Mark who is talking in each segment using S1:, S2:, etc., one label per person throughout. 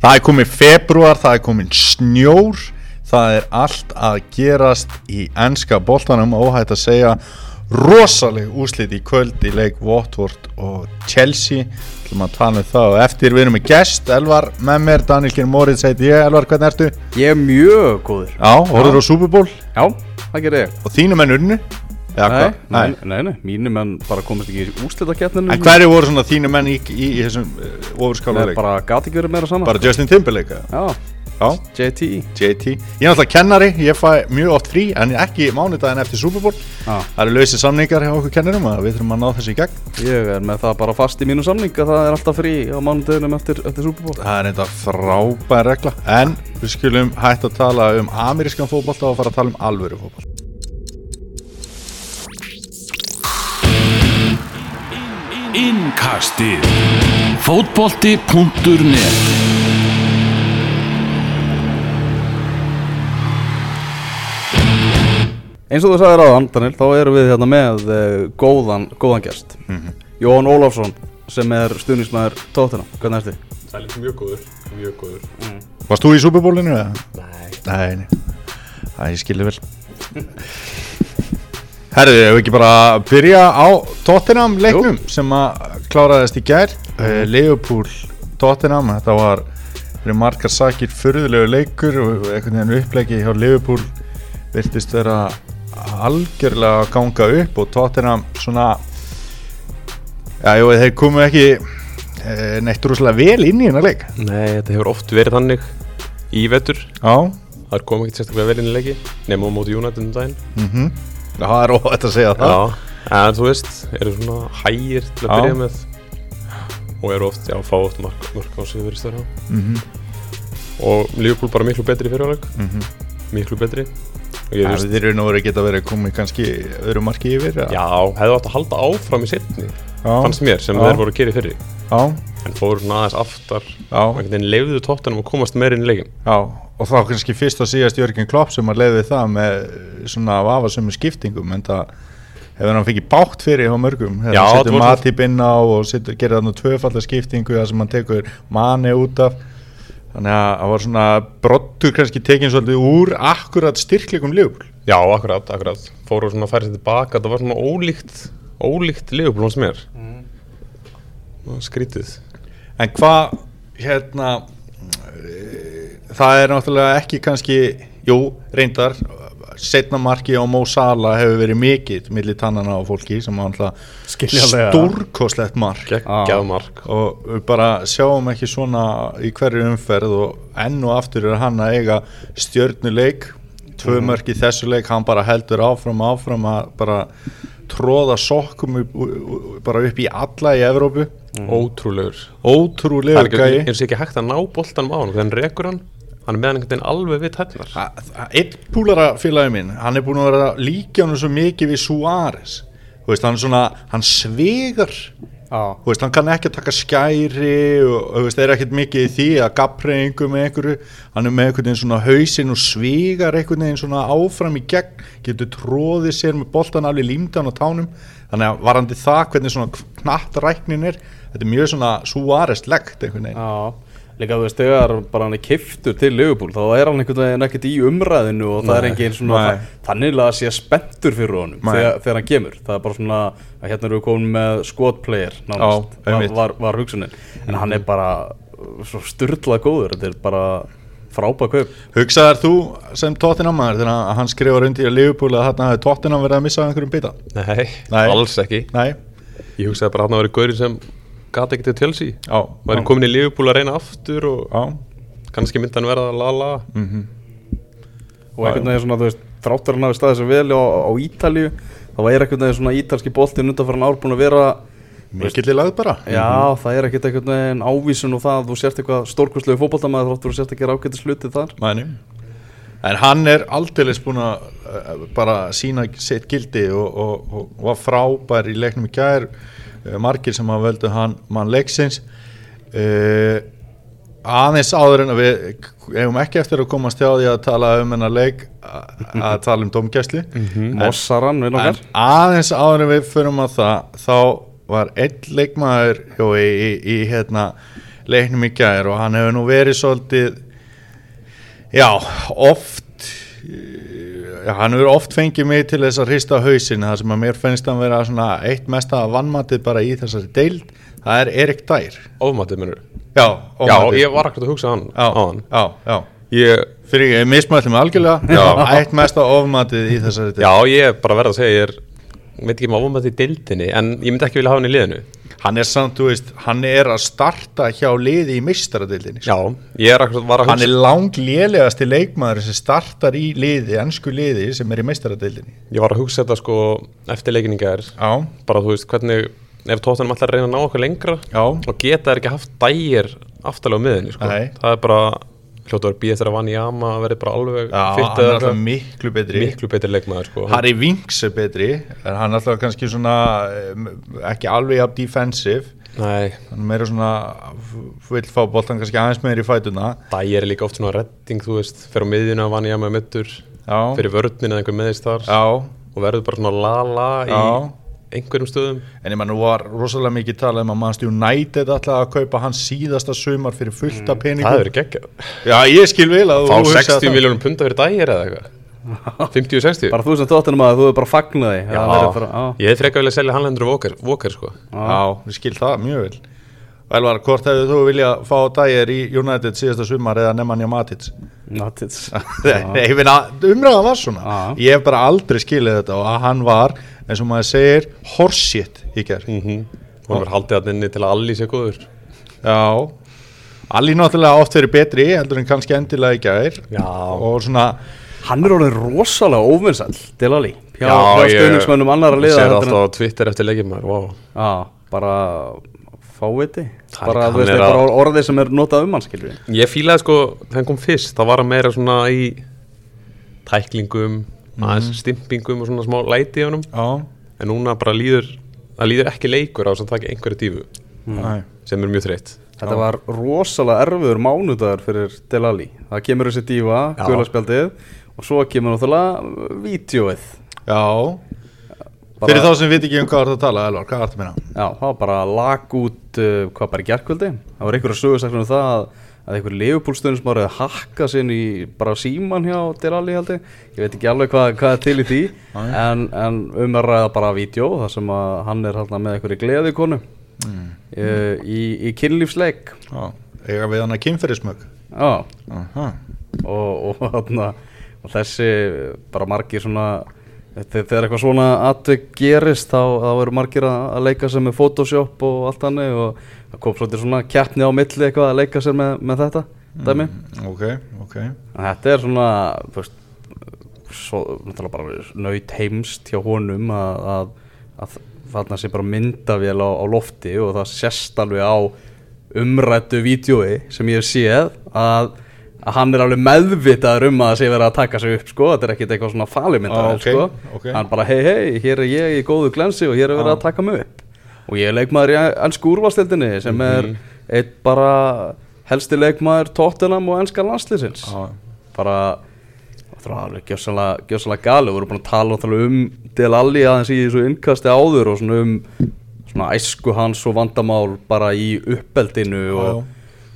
S1: Það er komin februar, það er komin snjór, það er allt að gerast í ennska boltanum. Óhætt að segja rosaleg úslit í kvöld í leik Watford og Chelsea. Til maður tala um það og eftir. Við erum með gest, Elvar með mér, Daniel Kjær Moritz heiti ég, Elvar hvernig ertu?
S2: Ég er mjög góður.
S1: Já, horfður á Super Bowl?
S2: Já, það gerir ég.
S1: Og þínu menn unnu? Eða
S2: nei, nei, nei, nei, mínu menn bara komast ekki í úslitakeppninu
S1: En hverju voru svona þínu menn í, í, í þessum uh, ofurskála leik?
S2: Bara gati ekki verið meira saman
S1: Bara Justin Timberlake?
S2: Já,
S1: Já,
S2: JT
S1: JT Ég er náttúrulega kennari, ég fæ mjög oft frí en ekki mánudaginn eftir Super Bowl.
S2: Já,
S1: Það eru lausir samningar hjá okkur kennurum að við þurfum að ná þessu í gegn.
S2: Ég er með það bara fast í mínu samning að það er alltaf frí á mánudeginum eftir, eftir Super Bowl.
S1: Það er þetta frábær regla. En við skulum hægt að tala um amerískan fótbolta og fara að tala um alvöru fótbolta
S3: Innkastið Fótbolti.net
S2: Eins og þú sagðir áðan, Daniel, þá erum við hérna með uh, góðan, góðan gest Jón Ólafsson sem er stuðnismæður tóttina, hvernig ertu?
S4: Það er mjög góður, mjög góður
S1: Varst þú í Super Bowlinu? eða?
S4: Nei
S1: Nei, nei. Það ég skilði vel Herðu, ef við ekki bara byrja á Tottenham leiknum sem að kláraðist í gær? Uh, Leopold Tottenham, þetta var fyrir margar sakir furðulegu leikur og einhvern veginn upplegi hjá Leopold virtist vera algjörlega að ganga upp og Tottenham svona já, jú, þeir komu ekki uh, neitt rúslega vel inn í hennar leik.
S4: Nei, þetta hefur oft verið þannig í vetur.
S1: Já,
S4: Það kom ekki sérstaklega vel inn í leiki Nefnum á móti United um daginn
S1: mhm Það er óvægt að segja það.
S4: Já, en þú veist, eru svona hægir til að
S1: Já.
S4: byrja með? Og eru oft, já, fá oft mark, mark á sig verið stöður
S1: Mhm,
S4: Og Liverpool bara miklu betri í fyrirháleik
S1: mhm.
S4: Miklu betri. Og
S1: Ja, þeir eru nú verið geta verið komið kannski öðru marki yfir
S4: já, hefðu átt að halda áfram í setni
S1: já,
S4: Fannst mér, sem
S1: Já.
S4: þeir voru að gera í fyrri.
S1: Já,
S4: En fóru svona aðeins aftar.
S1: Já,
S4: Og einhvern veginn leifuðu tóttanum að komast meira inn í leikin
S1: já og þá kannski fyrst og síðast Jörgen Klopp sem að leiði það með svona vafasömmu skiptingum en það hefur hann fikið bátt fyrir hjá mörgum.
S4: Það
S1: setur
S4: voru-
S1: Matip inn á og setur, gerir þarna tvöfalda skiptingu þar sem hann tekur mani út af. Þannig að það var svona brottur kannski tekin svolítið úr akkurat styrklegum ljúfl
S4: Já, akkurat, akkurat Fóru svona að færa sér tilbaka Það var svona ólíkt Ólíkt Liverpool hans mér. Mm. Skrítið.
S1: En hvað, hérna, það er náttúrulega ekki kannski, jú, reyndar, setna marki á Mo Salah hefur verið mikill milli tannana á fólki sem var náttúrulega
S2: Skiljanlega.
S1: stórkoslegt mark.
S4: Mark.
S1: Og við bara sjáum ekki svona í hverju umferð og enn og aftur er hann að eiga stjörnuleik, tvö mörk í þessu leik, hann bara heldur áfram áfram að bara tróða sokkum upp, bara upp í alla í Evrópu.
S4: Ótrúlegur. Það
S1: ótrúlega
S4: er ekki,
S1: gæi.
S4: eins og ekki hægt að ná boltanum á hann Þannig rekur hann Hann er með hann einhvern veginn alveg við tætnar
S1: A- a- einn púlara félagi minn hann er búin að vera líka hann svo mikið við veist, hann, er svona, hann svegar
S2: Já,
S1: Þú veist, hann kann ekki að taka skæri og þú veist, það er ekkert mikið í því að gappreyingu með einhverju. Hann er með einhvern veginn svona hausinn og svigar einhvern veginn svona áfram í gegn. Getur tróðið sér með boltan alveg límdan á tánum. Þannig að varandi það hvernig svona knatt ræknin er þetta er mjög svona Suárez-legt einhvern veginn.
S2: Já Líka þú veist, þegar bara hann er kiftur til Liverpool þá er hann einhvern veginn ekkert í umræðinu og það er
S1: Nei,
S2: engin svona
S1: nei.
S2: þannig að sé spenntur fyrir honum
S1: Nei.
S2: þegar, þegar hann kemur það er bara svona að hérna erum við komin með skotplayer nánast,
S1: Já,
S2: var, var, var hugsunin en hann er bara svo styrlað góður þetta er bara frábæð kaup
S1: Hugsaðar þú sem Tottenham-maður þegar hann skrifar undir í Liverpool að þarna hefði Tottenham verið að missa einhverjum bita?
S4: Nei,
S1: Nei.
S4: alls ekki
S1: Nei,
S4: Ég hugsaði bara að hann að vera gaurið sem Gati ekki til Chelsea.
S1: Já
S4: Væri komin í Liverpool að reyna aftur Og
S1: Já,
S4: kannski myndi hann verða la-la.
S1: Mhm.
S2: Og einhvern veginn svona, þú veist, þráttur hann hafi staðið svo vel á, á Ítalíu þá er einhvern veginn svona ítalski boltinn undan fyrir ár búin að vera
S1: Mikillir lagð bara.
S2: Já, það er ekkert einhvern veginn ávísun og það að þú sért eitthvað stórkvæslegu fótboltamaður þáttur og sért að gera ágættis hluti þar.
S1: Mæni. En hann er aldeilis búin að uh, bara sína sitt gildi og, og, og, og var frábær í leiknum í gær margir sem að völdu hann mann leiksins. Uh, aðeins áður en að við hefum ekki eftir að komast hjá því að tala um hennar leik að, tala um domgæsli
S2: Mossaran, við nokkar
S1: aðeins áður en við förum að það þá var einn leikmaður hjá, í, í, í hérna leiknum í gær og hann hefur nú verið svolítið já, oft já, hann hefur oft fengið mig til þess að hrista hausin það sem að mér finnst hann vera svona eitt mesta vannmatið bara í þessari deild það er Erik Dær.
S4: Ofmatið minnur
S1: já,
S4: Já,
S1: ómatið.
S4: ég var ekkert að hugsa hann
S1: já,
S4: á hann
S1: já, já.
S4: Ég,
S1: fyrir ég mismætti mig algjörlega. Já, eitt mesta ofmatið í þessari deild.
S4: Já, ég bara verð að segja ég er, veit ekki maður ofmatið í deildinni en ég myndi ekki vilja hafa hann í liðinu
S1: hann er samt, þú veist, hann er að starta hjá liði í mistaradeildinni
S4: Já, ég er akkurat var að
S1: hann
S4: hugsa
S1: er langlélegasti leikmaður sem startar í liði, ennsku liði sem er í mistaradeildinni
S4: Ég var að hugsa þetta sko eftir leikinninga er
S1: já,
S4: bara þú veist hvernig ef tóttanum ætlar að reyna að ná okkur lengra
S1: já,
S4: og geta þeir ekki haft dægir aftalega á miðinni sko.
S1: Nei.
S4: það er bara hljótu að vera býð eftir að vann í ama að vera bara alveg
S1: já
S4: fitt
S1: hann er alltaf miklu betri.
S4: Miklu betri leikmaður sko.
S1: Harry Winks er betri. En hann er alltaf kannski svona ekki alveg af defensive?
S4: Nei,
S1: hann er meira svona vill fá boltan kannski aðeins meira í fætuna
S4: dægir er líka oft svona redding þú veist, fer á miðjuna að vann í ama mittur
S1: já,
S4: fyrir vörninn eða einhver meðist þar.
S1: Já,
S4: og verður bara svona la-la í
S1: já
S4: einhverjum stöðum.
S1: En ég menn nú var rosalega mikið talað um að Manchester United ætlaði að kaupa hans síðasta sumar fyrir fullta
S4: það
S1: peningum.
S4: hefur geggjað.
S1: Já, ég skil vel að
S4: fá
S1: þú hugsar
S4: 60
S1: það.
S4: miljónum punta fyrir dægir eða eitthvað? 50-60
S2: Bara þú sem tóttunum að þú er bara fagnaði
S4: Já,
S2: bara,
S4: ég hef frekar vilja selja Hannlendur Walker, Walker sko.
S1: Já, ég skil það mjög vel. Elvar, hvort hefur þú viljað fá dægir í United síðasta sumar eða Nei, ég finna, umræðan var svona. Ég hef bara aldrei skilið þetta og að hann var, eins og maður segir horseshit í gerð
S4: mm -hmm. hún verður haldið hann inni til að allir sé góður.
S1: Já, allir náttúrulega oft verið betri heldur en kannski endilega í gær.
S4: Já.
S1: og svona,
S2: Hann er orðin rosalega óvinnsall Delali Hjá,
S4: Já,
S2: hjá
S4: ég-
S2: stöðningsmönnum annar að
S4: Ég sér alltaf á Twitter eftir leikjum wow.
S2: Já, bara fáviti.
S4: Það
S2: Bara, veist,
S4: er
S2: bara
S4: að-
S2: orðið sem er notað um hann skilur
S4: Ég fílaði sko, þegar hann kom fyrst þá var hann meira svona í tæklingum aðeins stimpingum og svona smá læti í honum.
S1: Já,
S4: en núna bara líður það líður ekki leikur á þess að taka einhverju dífu
S1: næ,
S4: sem er mjög þreytt.
S2: Þetta var rosalega erfiður mánudagur fyrir Delali Það kemur þessi dífa, guðlarspjaldið og svo kemur náttúrulega vídjóið
S1: já.
S2: Bara-
S1: Fyrir þá sem við ekki um hvað er að tala, Elvar, hvað er þetta að minna?
S2: Já, það var bara lag út uh, hvað bara í gerkvöldi Það var einhverja sögursaklega um það að, að einhver leifupúlstöðun sem var að hakka sinn í bara síman hjá Delali held ég. Veit ekki alveg hvað, hvað er til í því en, en um að ræða bara vídjó þar sem að hann er hérna með einhverju gleði konu mm. í, í kynlífsleik.
S1: Já, eiga við hann að kynferðismög
S2: og, og, þarna, og þessi bara margir svona þegar eitthvað svona atvik gerist þá, þá eru margir að, að leika sér með Photoshop og allt hannig og það kom svolítið svona keppni á milli eitthvað að leika sér með, með þetta dæmi.
S1: Ok, ok.
S2: En þetta er svona þú veist, svo, náttúrulega bara nöyt heimst hjá honum að, að, að þarna sé bara myndavél á, á lofti og það sést alveg á umrættu vídjói sem ég hef séð að, að hann er alveg meðvitaður um að það sé verið að taka sig upp sko, þetta er ekkit eitthvað svona falimyndavél
S1: Ah, ok,
S2: sko,
S1: ok.
S2: hann bara hei hei, hér er ég í góðu glensi og hér er verið
S1: Ah.
S2: að taka mig upp. Og ég er leikmaður í ennsku úrvalstildinni sem
S1: Mhm.
S2: er eitt bara helsti leikmaður Tottenham og ennska landslýsins
S1: Já,
S2: bara það var alveg gjössalega, gali við vorum búin að tala náttúrulega um Del Alli aðeins í þessu innkasti áður og svona um svona æsku hans og vandamál bara í uppeldinu og,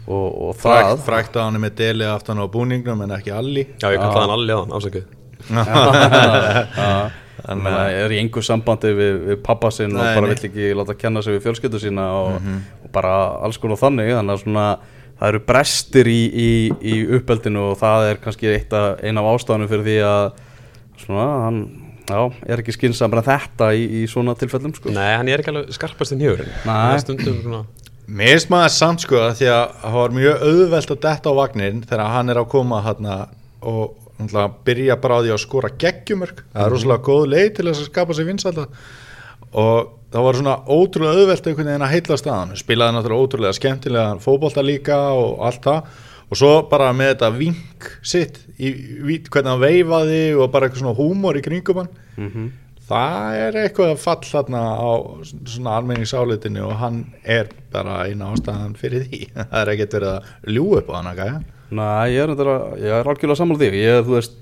S2: og, og það
S1: Frækt, að hann með deli aftan á búningnum en ekki alli
S4: Já, ég kallaði hann allir aðan, afsakið
S2: þannig að er í engu sambandi við, við pappa sinn og bara
S1: nei.
S2: vill ekki láta kenna sig við fjölskyldu sína og,
S1: Mhm.
S2: og bara alls konar þannig þannig að svona það eru brestir í, í, í uppeldinu og það er kannski eitt af, ástafanum fyrir því að svona hann já, er ekki skynsam en þetta í, í svona tilfellum sko.
S4: Nei, hann er ekki alveg skarpast hjörinn
S2: Nei.
S4: Það er stundum svona
S1: Mér finnst maður samt sko að því að það var mjög auðvelt að detta á vagnin þegar hann er að koma hérna og náttúrulega byrja bara á því að skora geggjumörk, það er rosalega góð leið til þess að skapa sér vinsælda. Og það var svona ótrúlega auðvelt einhvern veginn að heilla staðan, spilaði náttúrulega ótrúlega skemmtilega fótbolta líka og allt það. Og svo bara með þetta vink sitt, í, í, hvernig hann veifaði og bara eitthvað svona húmor í kringum hann.
S2: Mhm.
S1: Það er eitthvað fall þarna á svona almenningsálitinu og hann er bara eina ástæðan fyrir því. Það er ekkert verið að ljú upp á hann að gæja.
S2: Næ, ég er, að- er algjörlega sammála því. Ég, veist,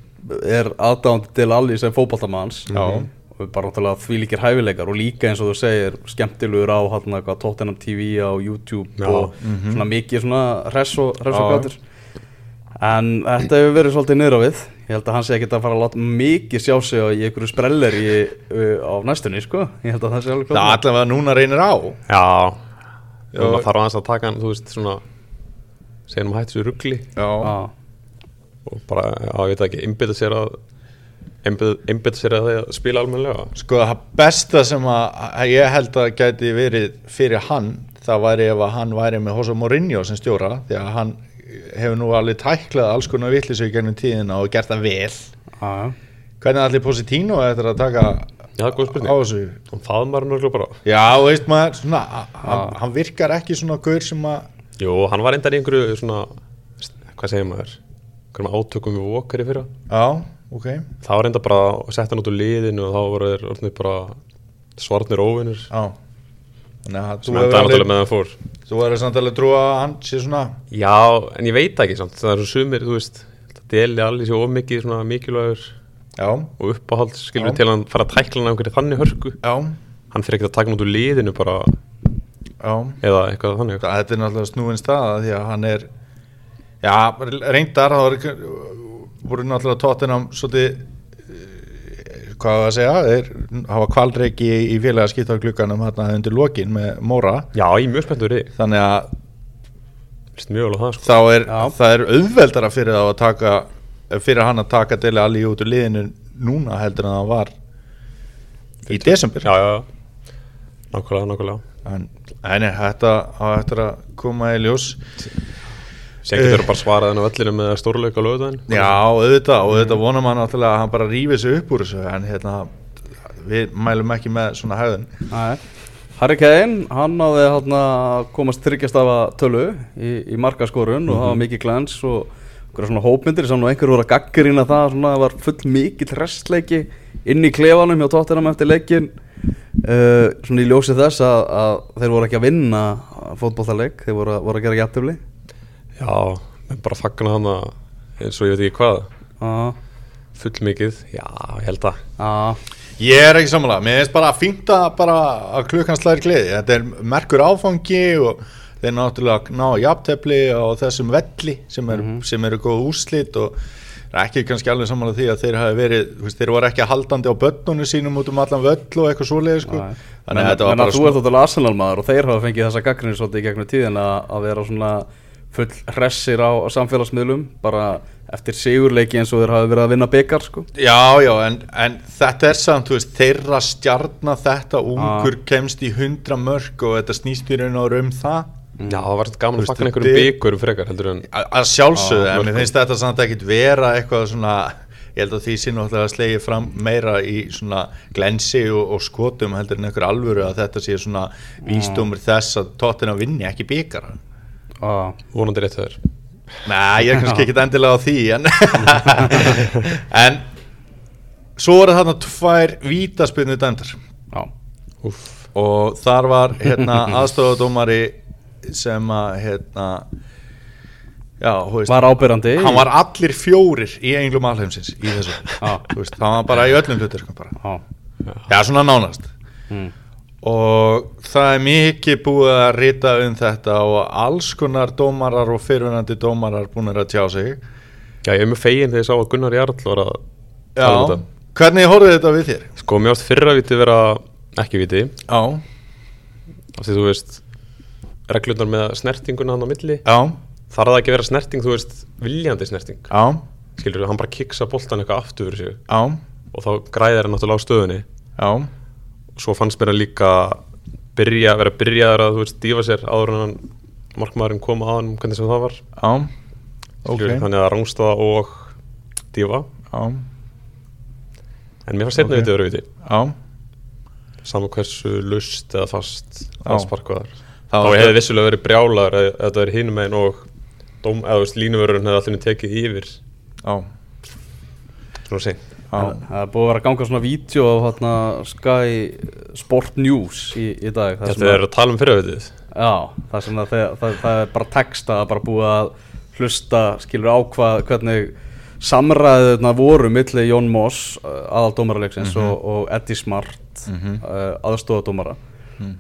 S2: er aðdáðandi til allir sem fótballtamanns
S1: Já.
S2: og bara því líkir hæfileikar og líka eins og þú segir skemmtilegur á Tottenham TV á YouTube
S4: Já.
S2: og svona mikið svona hress og, hress og gætur en þetta hefur verið svolítið niður á við. Ég held að hann sé ekki að fara að láta mikið sjá sig á- í einhverju sprellir í, uh, á næstunni sko, ég held að það sé alveg
S1: Það
S2: klart
S1: allavega núna reynir á.
S4: Já, maður þarf aðeins að taka hann, þú veist, svona segja hann að hætti sér ruggli
S1: Já,
S2: Já,
S4: og bara, já, ég veit ekki, einbytta sér að einbytta sér að því að spila almennilega.
S1: Sko það besta sem að að ég held að gæti verið fyrir hann það væri ef að hann væri með Jose Mourinho sem stjóra því að hann hefur nú alveg tæklað alls konar vittlisu í gennum tíðina og gert það vel.
S2: Já, já.
S1: hvernig allir Positino eftir að taka
S4: Já, það er góð
S1: á
S4: spurning,
S1: þessu?
S4: Hann faðmar hann örgulega bara.
S1: Já, veist maður, svona, hann, hann virkar ekki svona gaur sem að
S4: Jú, hann var endar í einhverju svona, hvað segir maður? Einhverjum átökum við Walker í fyrra.
S1: Já, ok.
S4: Það var enda bara að setja hann út úr liðinu og þá voru þeir orðnir bara svarnir óvinnur
S1: já
S4: sem endaði náttúrulega
S1: alveg,
S4: með hann fór.
S1: þú verður samt alveg trúa að hann sé svona
S4: Já, en ég veit ekki samt, það er svo sumir, þú veist það deli allir sér of mikið svona mikilvægur
S1: já,
S4: og uppáhald skilur
S1: Já.
S4: til að hann fara að tækla hann á einhverju þannig hörku.
S1: Já,
S4: hann fyrir ekki að taka hann út úr liðinu bara
S1: já.
S4: eða eitthvað þannig.
S1: Það- Þetta er náttúrulega snúin staða því að hann er já, reyndar það voru, náttúrulega tóttinam svolítið eh, hvað var að segja þeir hafa kvalreiki í, í félaga skiptarglugganum hérna undir lokin með Móra.
S4: Já, ég er mjög spenntur í því,
S1: þannig að
S4: Vist mjög alveg það sko.
S1: þá er, það er auðveldara fyrir þá að taka fyrir hann að taka Dele Alli út úr liðinu núna heldur en það var í desember.
S4: Já, já, já, nákvæmlega, nákvæmlega.
S1: En nei, þetta á eftir að koma í ljós
S4: Sér getur bara svarað henni á vellinu með stórleika lögðaðin
S1: Já, auðvitað, og auðvitað vonar maður náttúrulega að hann bara rífi sig upp úr þessu en hérna, við mælum ekki með svona hæðun
S2: Nei. Harry Kane, hann náði hann að komast þryggjast af að tölu í, í markaskorun og það var mikið glens og einhverja svona hópmyndir sem nú einhver voru að gaggarina það svona það var full mikill restleiki inn í klefanum hjá tóttinam eftir leikin uh, svona í ljósi þess að, að þeir voru ekki að vinna fótbollaleik, þeir voru, að- voru að gera jættufli
S4: Já, bara fagna hann eins og ég veit ekki hvað.
S2: Já,
S4: full mikið, já, ég held að
S2: já,
S1: Ég er ekki samanlega, mér finnst bara að fínta bara að klukkan slæðir gleði. Þetta er merkur áfangi og þeir náttúrulega ná jafntefli á þessum velli sem, er, sem eru góð úrslit og er ekki kannski alveg samanlega því að þeir hafi verið, þú veist, þeir voru ekki haldandi á börnunum sínum út um allan völl og eitthvað svoleiði sko. Þannig að þetta var bara
S2: þú ert náttúrulega Arsenal maður og þeir hafa fengið þessa gaggrinni svolítið í gegnum tíðin að, að vera svona full hressir á, á samfélagsmiðlum bara eftir sigurleiki eins og þeir hafa verið að vinna byggar sko.
S1: Já, já, en, en þetta er samt, þú veist, þeirra stjarnar þetta ungur kemst í hundra mörg og þetta snýst í raun og veru um það.
S4: Já, það var gaman
S1: Þú
S4: að fagna einhverjum
S1: er-
S4: byggurum frekar heldur en
S1: að sjálfsögðu,
S4: Já,
S1: en mér finnst þetta samt ekkit vera eitthvað svona ég held að því sé náttúrulega að slegið fram meira í svona glensi og, og skotum heldur en einhver alvöru að þetta sé svona vístumur þess að tóttina vinni ekki byggar
S2: ah.
S4: Vonandi rétt þeir
S1: Nei, ég er kannski ekkit endilega á því en, en svo voru þarna tvær vítaspinnu dæmdar. Og þar var hérna aðstofadómari sem að hérna já, veist
S2: var ábyrrandi
S1: hann var allir fjórir í englum alheimsins í þessu. Hann var bara í öllum hlutur bara.
S2: Já,
S1: já, svona nánast.
S2: Mm.
S1: Og það er mikið búið að rita um þetta og alls konar dómarar og fyrirvunandi dómarar búin að tjá sig.
S4: Já, ég er með fegin þegar ég sá að Gunnar Jarl var að
S1: já,
S4: tala um þetta.
S1: Hvernig horfið þetta við þér?
S4: Sko, mér ást fyrra viti vera ekki viti.
S1: Já,
S4: af því þú veist reglurnar með snertinguna hann á milli.
S1: Já,
S4: þarf það ekki að vera snerting, þú veist viljandi snerting,
S1: já,
S4: skilur hann bara kiksa boltan eitthvað aftur fyrir sig.
S1: Já,
S4: og þá græðir hann náttúrulega á stöðunni.
S1: Já
S4: svo fannst mér að líka byrja, vera byrjaður að þú veist dífa sér áður en markmaðurinn kom að hann hvernig sem það var.
S1: Já, ok.
S4: Skilurðu, þannig að rángstaða og dífa
S1: já,
S4: en mér fannst
S1: Ok.
S4: okay. vitið öru viti
S1: já.
S4: Saman hversu lust eða fast að sparka þar þá hefði vissulega verið brjálaður ef ef þetta verið hinum megin og dóm, eða veist, línuvörurinn hefði allir tekið yfir. Svona
S1: já,
S2: Það er búið að vera að ganga svona vídeo af hérna, Sky Sport News í, í dag sem
S4: Þetta er að tala um fyrirvitið.
S2: Já, það það, það, það er bara texta að bara búið að hlusta skilur á hvað, hvernig samræðuna voru milli Jón Moss aðal dómaralegsins og, og Eddie Smart
S1: Mhm.
S2: uh, aðstofadómara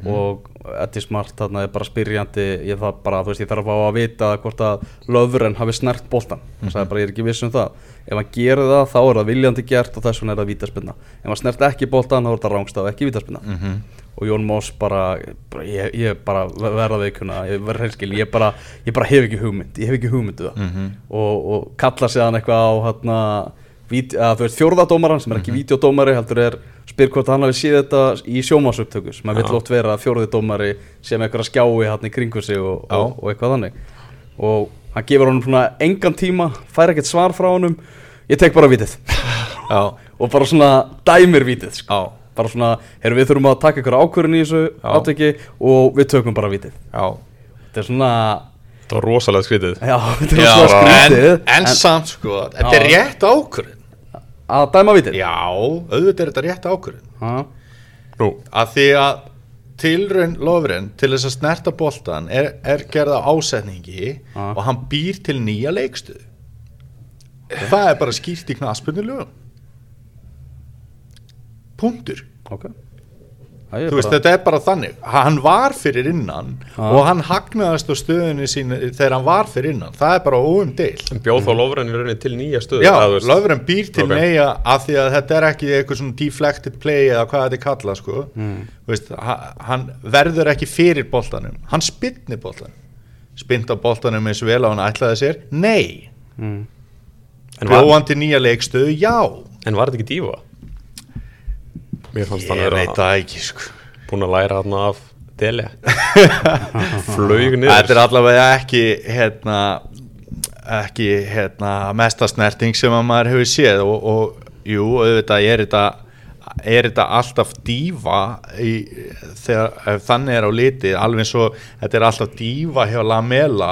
S2: og Eddie Smart þarna er bara spyrjandi ég þarf bara, þú veist, ég þarf að fá að vita hvort að löfren hafi snert boltan hann sagði bara, ég er ekki viss um það. Ef hann gerir það, þá er það viljandi gert og þess vegna er það vítaspinna ef hann snert ekki boltan, þá er það rángstaf, ekki vítaspinna
S1: Mhm.
S2: og Jón Moss bara, bara ég, ég bara verða veikuna, ég verð hreinskil ég bara, ég bara hef ekki hugmynd, ég hef ekki hugmyndu það.
S1: Mhm.
S2: og, og kalla séðan eitthvað á hérna, vít, að, veist, fjórðadómaran sem er ekki vídeodómari, heldur er spyr hvort hann hafi séð þetta í sjómásupptöku sem að vill oft vera að fjórðadómari sem eitthvað skjái hann í kringu sig og, og, og eitthvað þannig. Og hann gefur honum svona engan tíma fær ekkert svar frá honum. Ég tek bara vítið.
S1: Já,
S2: og bara svona dæmir vítið sko. bara svona, heyrðu við þurfum að taka ykkur ákvörðin í þessu
S1: Já.
S2: áteki og við tökum bara vítið.
S1: Já.
S2: Þetta er svona,
S4: Það var rosalega skrítið.
S2: Já, þetta er
S1: Já,
S2: svona
S1: en,
S2: skrítið.
S1: en samt sko, þetta er rétt ákvörðin
S2: að dæma vítið
S1: Já, auðvitað er þetta rétt ákvörðin að því að tilraun lofurinn til þess að snerta boltan er, er gerða ásetningi
S2: Já.
S1: og hann býr til nýja leikstuð það er bara skýrt í knaspunni lögum punktur.
S2: Ok Er
S1: þú veist
S2: bara-
S1: þetta er bara þannig hann var fyrir innan
S2: Já.
S1: og hann hagnaðist á stöðunni sín þegar hann var fyrir innan, það er bara óumdeil
S4: en bjóð þá lofrenn í rauninni til nýja stöðu
S1: Já,
S4: eða, þú veist.
S1: löfurinn býr til
S4: Ok.
S1: neyja af því að þetta er ekki eitthvað svona deflected play eða hvað þetta er kallað sko
S2: Mm.
S1: Þú veist, ha- hann verður ekki fyrir boltanum hann spinnir boltanum spinnt á boltanum eins og vel á hann ætlaði sér nei,
S2: Mm.
S4: en, var,
S1: bjóðan til nýja leikstöðu, já
S4: en var þetta ekki dífa? Mér fannst vera
S1: það ekki sko
S4: búin að læra hann af Dele Flög niður
S1: þetta er allavega ekki hérna ekki hérna mesta snerting sem að maður hefur séð og, og jú, auðvitað er þetta er þetta alltaf dífa í, þegar þannig er á litið alveg eins og þetta er alltaf dífa hjá Lamela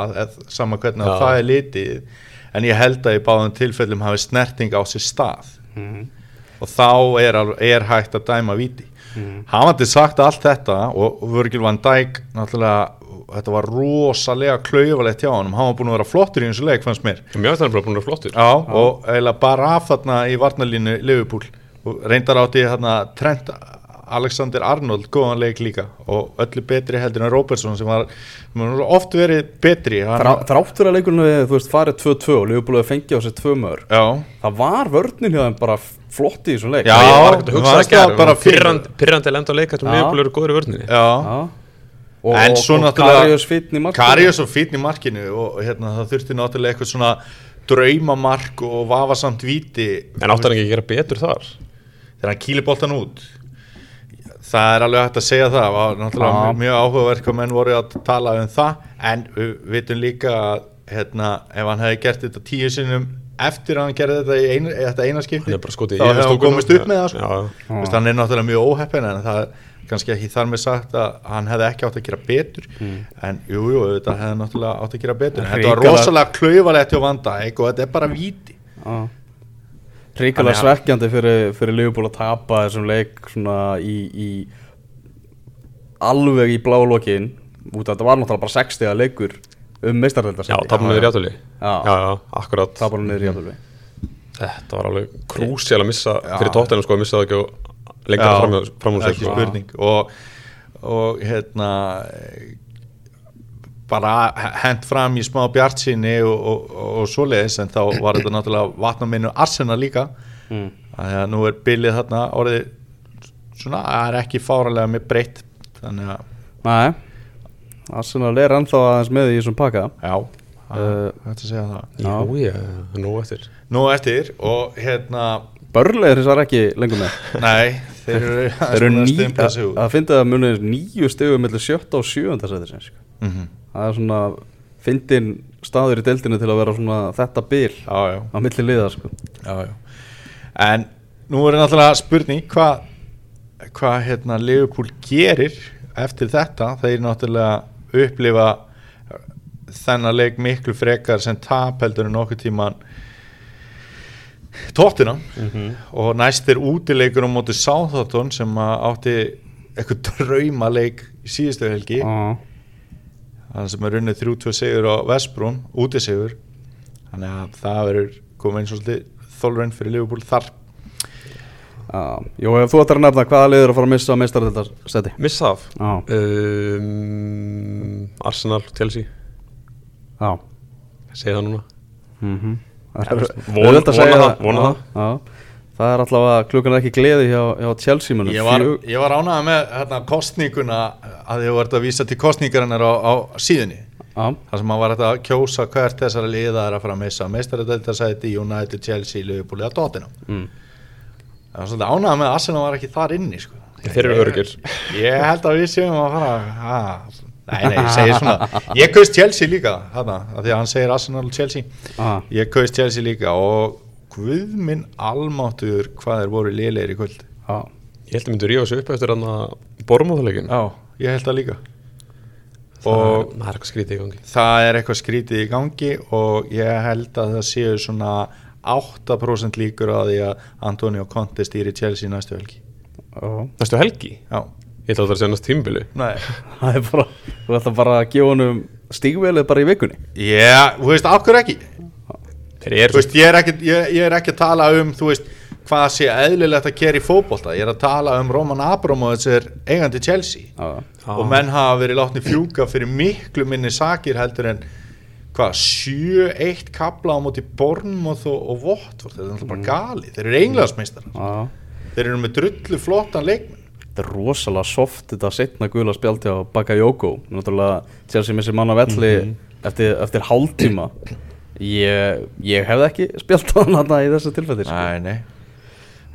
S1: saman hvernig.
S4: Já.
S1: það er litið en ég held að í báðum tilfellum hafi snerting á sér stað
S2: Mhm.
S1: Og þá er, er hægt að dæma viti
S2: Mhm.
S1: hafandi sagt allt þetta og Virgil van Dijk þetta var rosalega klaufalegt hjá honum, hann var búin að vera flottur í eins og leik fannst mér.
S4: Mér finnst hann bara búin að vera flottur.
S1: Já, og eiginlega bara af þarna í varnalínu Liverpool. Og reyndar átti þarna Trent Alexander Arnold góðan leik líka og öllu betri heldur en Robertson sem var, var oft verið betri. Hann,
S2: Þrá, þrátt fyrir að leikurinn við, þú veist, farið 2-2 og Leopold hefði fengið á sig 2 mör
S1: Já,
S2: það var vörnin hjá þeim bara flott í þessum leik.
S1: Já,
S4: ég var ekkert að hugsa það
S1: það bara
S4: að
S1: fyrir-
S4: gera Pyrrandi lenda á leik Þetta
S2: Já.
S4: Leopold eru góður í vörninni.
S1: Já.
S2: Já. og,
S1: En
S2: og,
S1: svo
S2: og
S1: náttúrulega-
S2: Karius fítn í markinu.
S1: Karius og fínn í markinu og hérna, það þurfti náttúrulega eitthvað svona draumamark og vafasamt víti.
S4: En átti hann ekki að gera betur þar?
S1: Þegar hann kýli boltan út það er alveg hægt að segja það það var náttúrulega
S2: Já.
S1: mjög áhugaverk að menn voru að tala um það en við vitum líka að hérna, ef hann hefði gert þetta tíu sinnum eftir að hann gerði þetta í einu, þetta eina skipti þá hefði hann komist upp með það sko.
S4: Já,
S1: veist, hann er náttúrulega mjög óheppin en það er kannski ekki þar með sagt að hann hefði ekki átt að gera betur. En jú, jú, þetta hefði náttúrulega átt að gera betur. En þetta var rosalega klaufalegt hjá Van Dijk og þetta er bara víti.
S2: Ríkilega
S1: Að-
S2: svekkjandi fyrir, fyrir Leopold að tapa þessum leik svona í, í alveg í blálókin út af þetta var náttúrulega bara 60 leikur um
S4: já
S2: meistaröldarsæti
S4: tapum við játtöli
S2: Já.
S4: Já, já, akkurat.
S2: Tapar hann niður í játtölu
S4: Þetta var alveg krúsjál að missa
S1: Já.
S4: fyrir tóttina sko að missa það ekki og lengra
S1: Já,
S4: fram, fram úr sig
S1: ekki
S4: sko.
S1: spurning. Og, og hérna bara hent fram í smá bjartsinni og, og, og, og svoleiðis en þá var þetta náttúrulega vatnaminu Arsena líka.
S2: Mm.
S1: þannig að nú er bylið þarna orðið svona, það er ekki fáralega með breytt þannig að,
S2: Nei Arsenal er ennþá aðeins með í þessum pakka.
S1: Já
S2: Uh,
S1: uh, hægt að segja það.
S2: Já.
S4: Já, nú eftir.
S1: Nú eftir og hérna
S2: Börli er þess að ekki lengur með.
S1: Nei, þeir eru, svona að
S2: finna það munið nýju stegum mellir sjötta og sjöunda sæti sko.
S1: Mhm.
S2: það er svona fyndin staður í deildinu til að vera svona þetta bil
S1: já, já
S2: á milli liða sko.
S1: já, já. en nú er náttúrulega spurning hvað hva, hérna Liverpool gerir eftir þetta þeir náttúrulega upplifa þennan leik miklu frekar sem tap heldur en nokkuð tíman tóttina og næst er útileikur á móti Southampton sem að átti eitthvað draumaleik í síðustu helgi.
S2: Já.
S1: þannig sem er runnið 3-2 sigur á Vestbrún, útisigur. Þannig að það verður kom eins og svolítið þólurinn fyrir Liverpool þar.
S2: Já, Jó, ef þú ætlar að nefna hvaða liður að fara að missa meistaröldarseti
S4: Missa af?
S2: Já,
S4: um, Arsenal, Chelsea.
S2: Já.
S4: Segð það núna.
S2: Mm Auðvelt að
S4: vona það.
S2: Það er alltaf að klukkan er ekki gleði hjá, hjá Chelsea munum
S1: Ég var, ég var ánægða með hérna, kostninguna að ég var að vísa til kostningarinnar á, á síðunni.
S2: Já,
S1: þar sem maður var að kjósa hvert þessara liða er að fara að missa. Meistaradöldarsæti, United, Chelsea, Liverpool eða Tottenham.
S2: Mm.
S1: það var svolítið ánægða með að Arsenal var ekki þar inni sko.
S4: Þeir eru örgir
S1: ég held að við séum að fara að, nei, nei, ég segi svona ég kaust Chelsea líka þarna, af því að hann segir Arsenal og Chelsea.
S2: Ah,
S1: ég kaust Chelsea líka og guð minn almáttur hvað þeir voru liðlegir í kvöld.
S2: Já,
S4: Ég held að myndu rífa þessu upp eftir hann að bormóðuleikin
S1: já, ég held það líka.
S4: Og það er eitthvað skrítið í gangi.
S1: Það er eitthvað skrítið í gangi og ég held að það séu svona 8% líkur á því að Antonio Conte stýri Chelsea næstu helgi.
S2: Já
S4: Næstu helgi?
S1: já,
S4: Ég ætla að það er senast tímbili
S1: nei
S2: Það er bara, þú ætla bara að gefa honum stígvelið bara í vikunni
S1: Já, þú veist, af hverju ekki?
S4: Þeir eru
S1: Þú veist, ég er ekki, ég, ég er ekki að tala um, þú veist, hvað sé eðlilegt að gera í fótbolta. Ég er að tala um Roman Abramovits er eigandi Chelsea.
S2: Já,
S4: Já.
S1: Og menn hafa verið látni fjúka fyrir miklu minni sakir heldur en, hvað, 7-1 kapla á móti Bournemouth og, og Watford. Þetta er náttúrulega bara gali. Þeir eru englaðsmeistar.
S2: já
S1: Þeir eru með drullu flottan leikmenn.
S2: Þetta er rosalega soft þetta setna gula spjaldi á Bakayoko Náttúrulega Chelsea missi mann á velli eftir, eftir hálftíma ég, ég hefði ekki spjalt á hann þarna í þessu tilfelli sko.
S1: Nei, nei.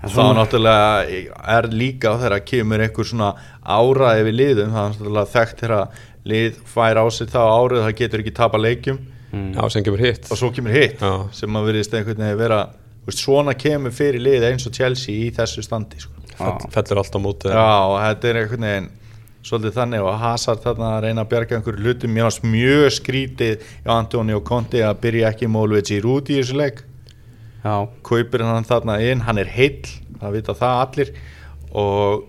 S1: Þá náttúrulega er líka þegar kemur einhver svona ára yfir liðum, það er náttúrulega þekkt þegar lið fær á sig þá árið það getur ekki tapa leikjum
S4: Já, sem kemur hitt
S1: og svo kemur hitt
S4: Já.
S1: sem að veriðist einhvern veginn vera þú veist, svona kemur fyrir lið eins og Chelsea í þessu standi sko.
S4: Fell, Fellur allt á móti.
S1: Já, og þetta er einhvern veginn svolítið þannig og Hazard þarna að reyna að bjarga einhverju hlutum, mér varst mjög skrítið hjá Antonio Conte að byrja ekki mólvið Giroud í þessu
S2: Já,
S1: kaupir hann þarna inn, hann er heill það vita það allir. Og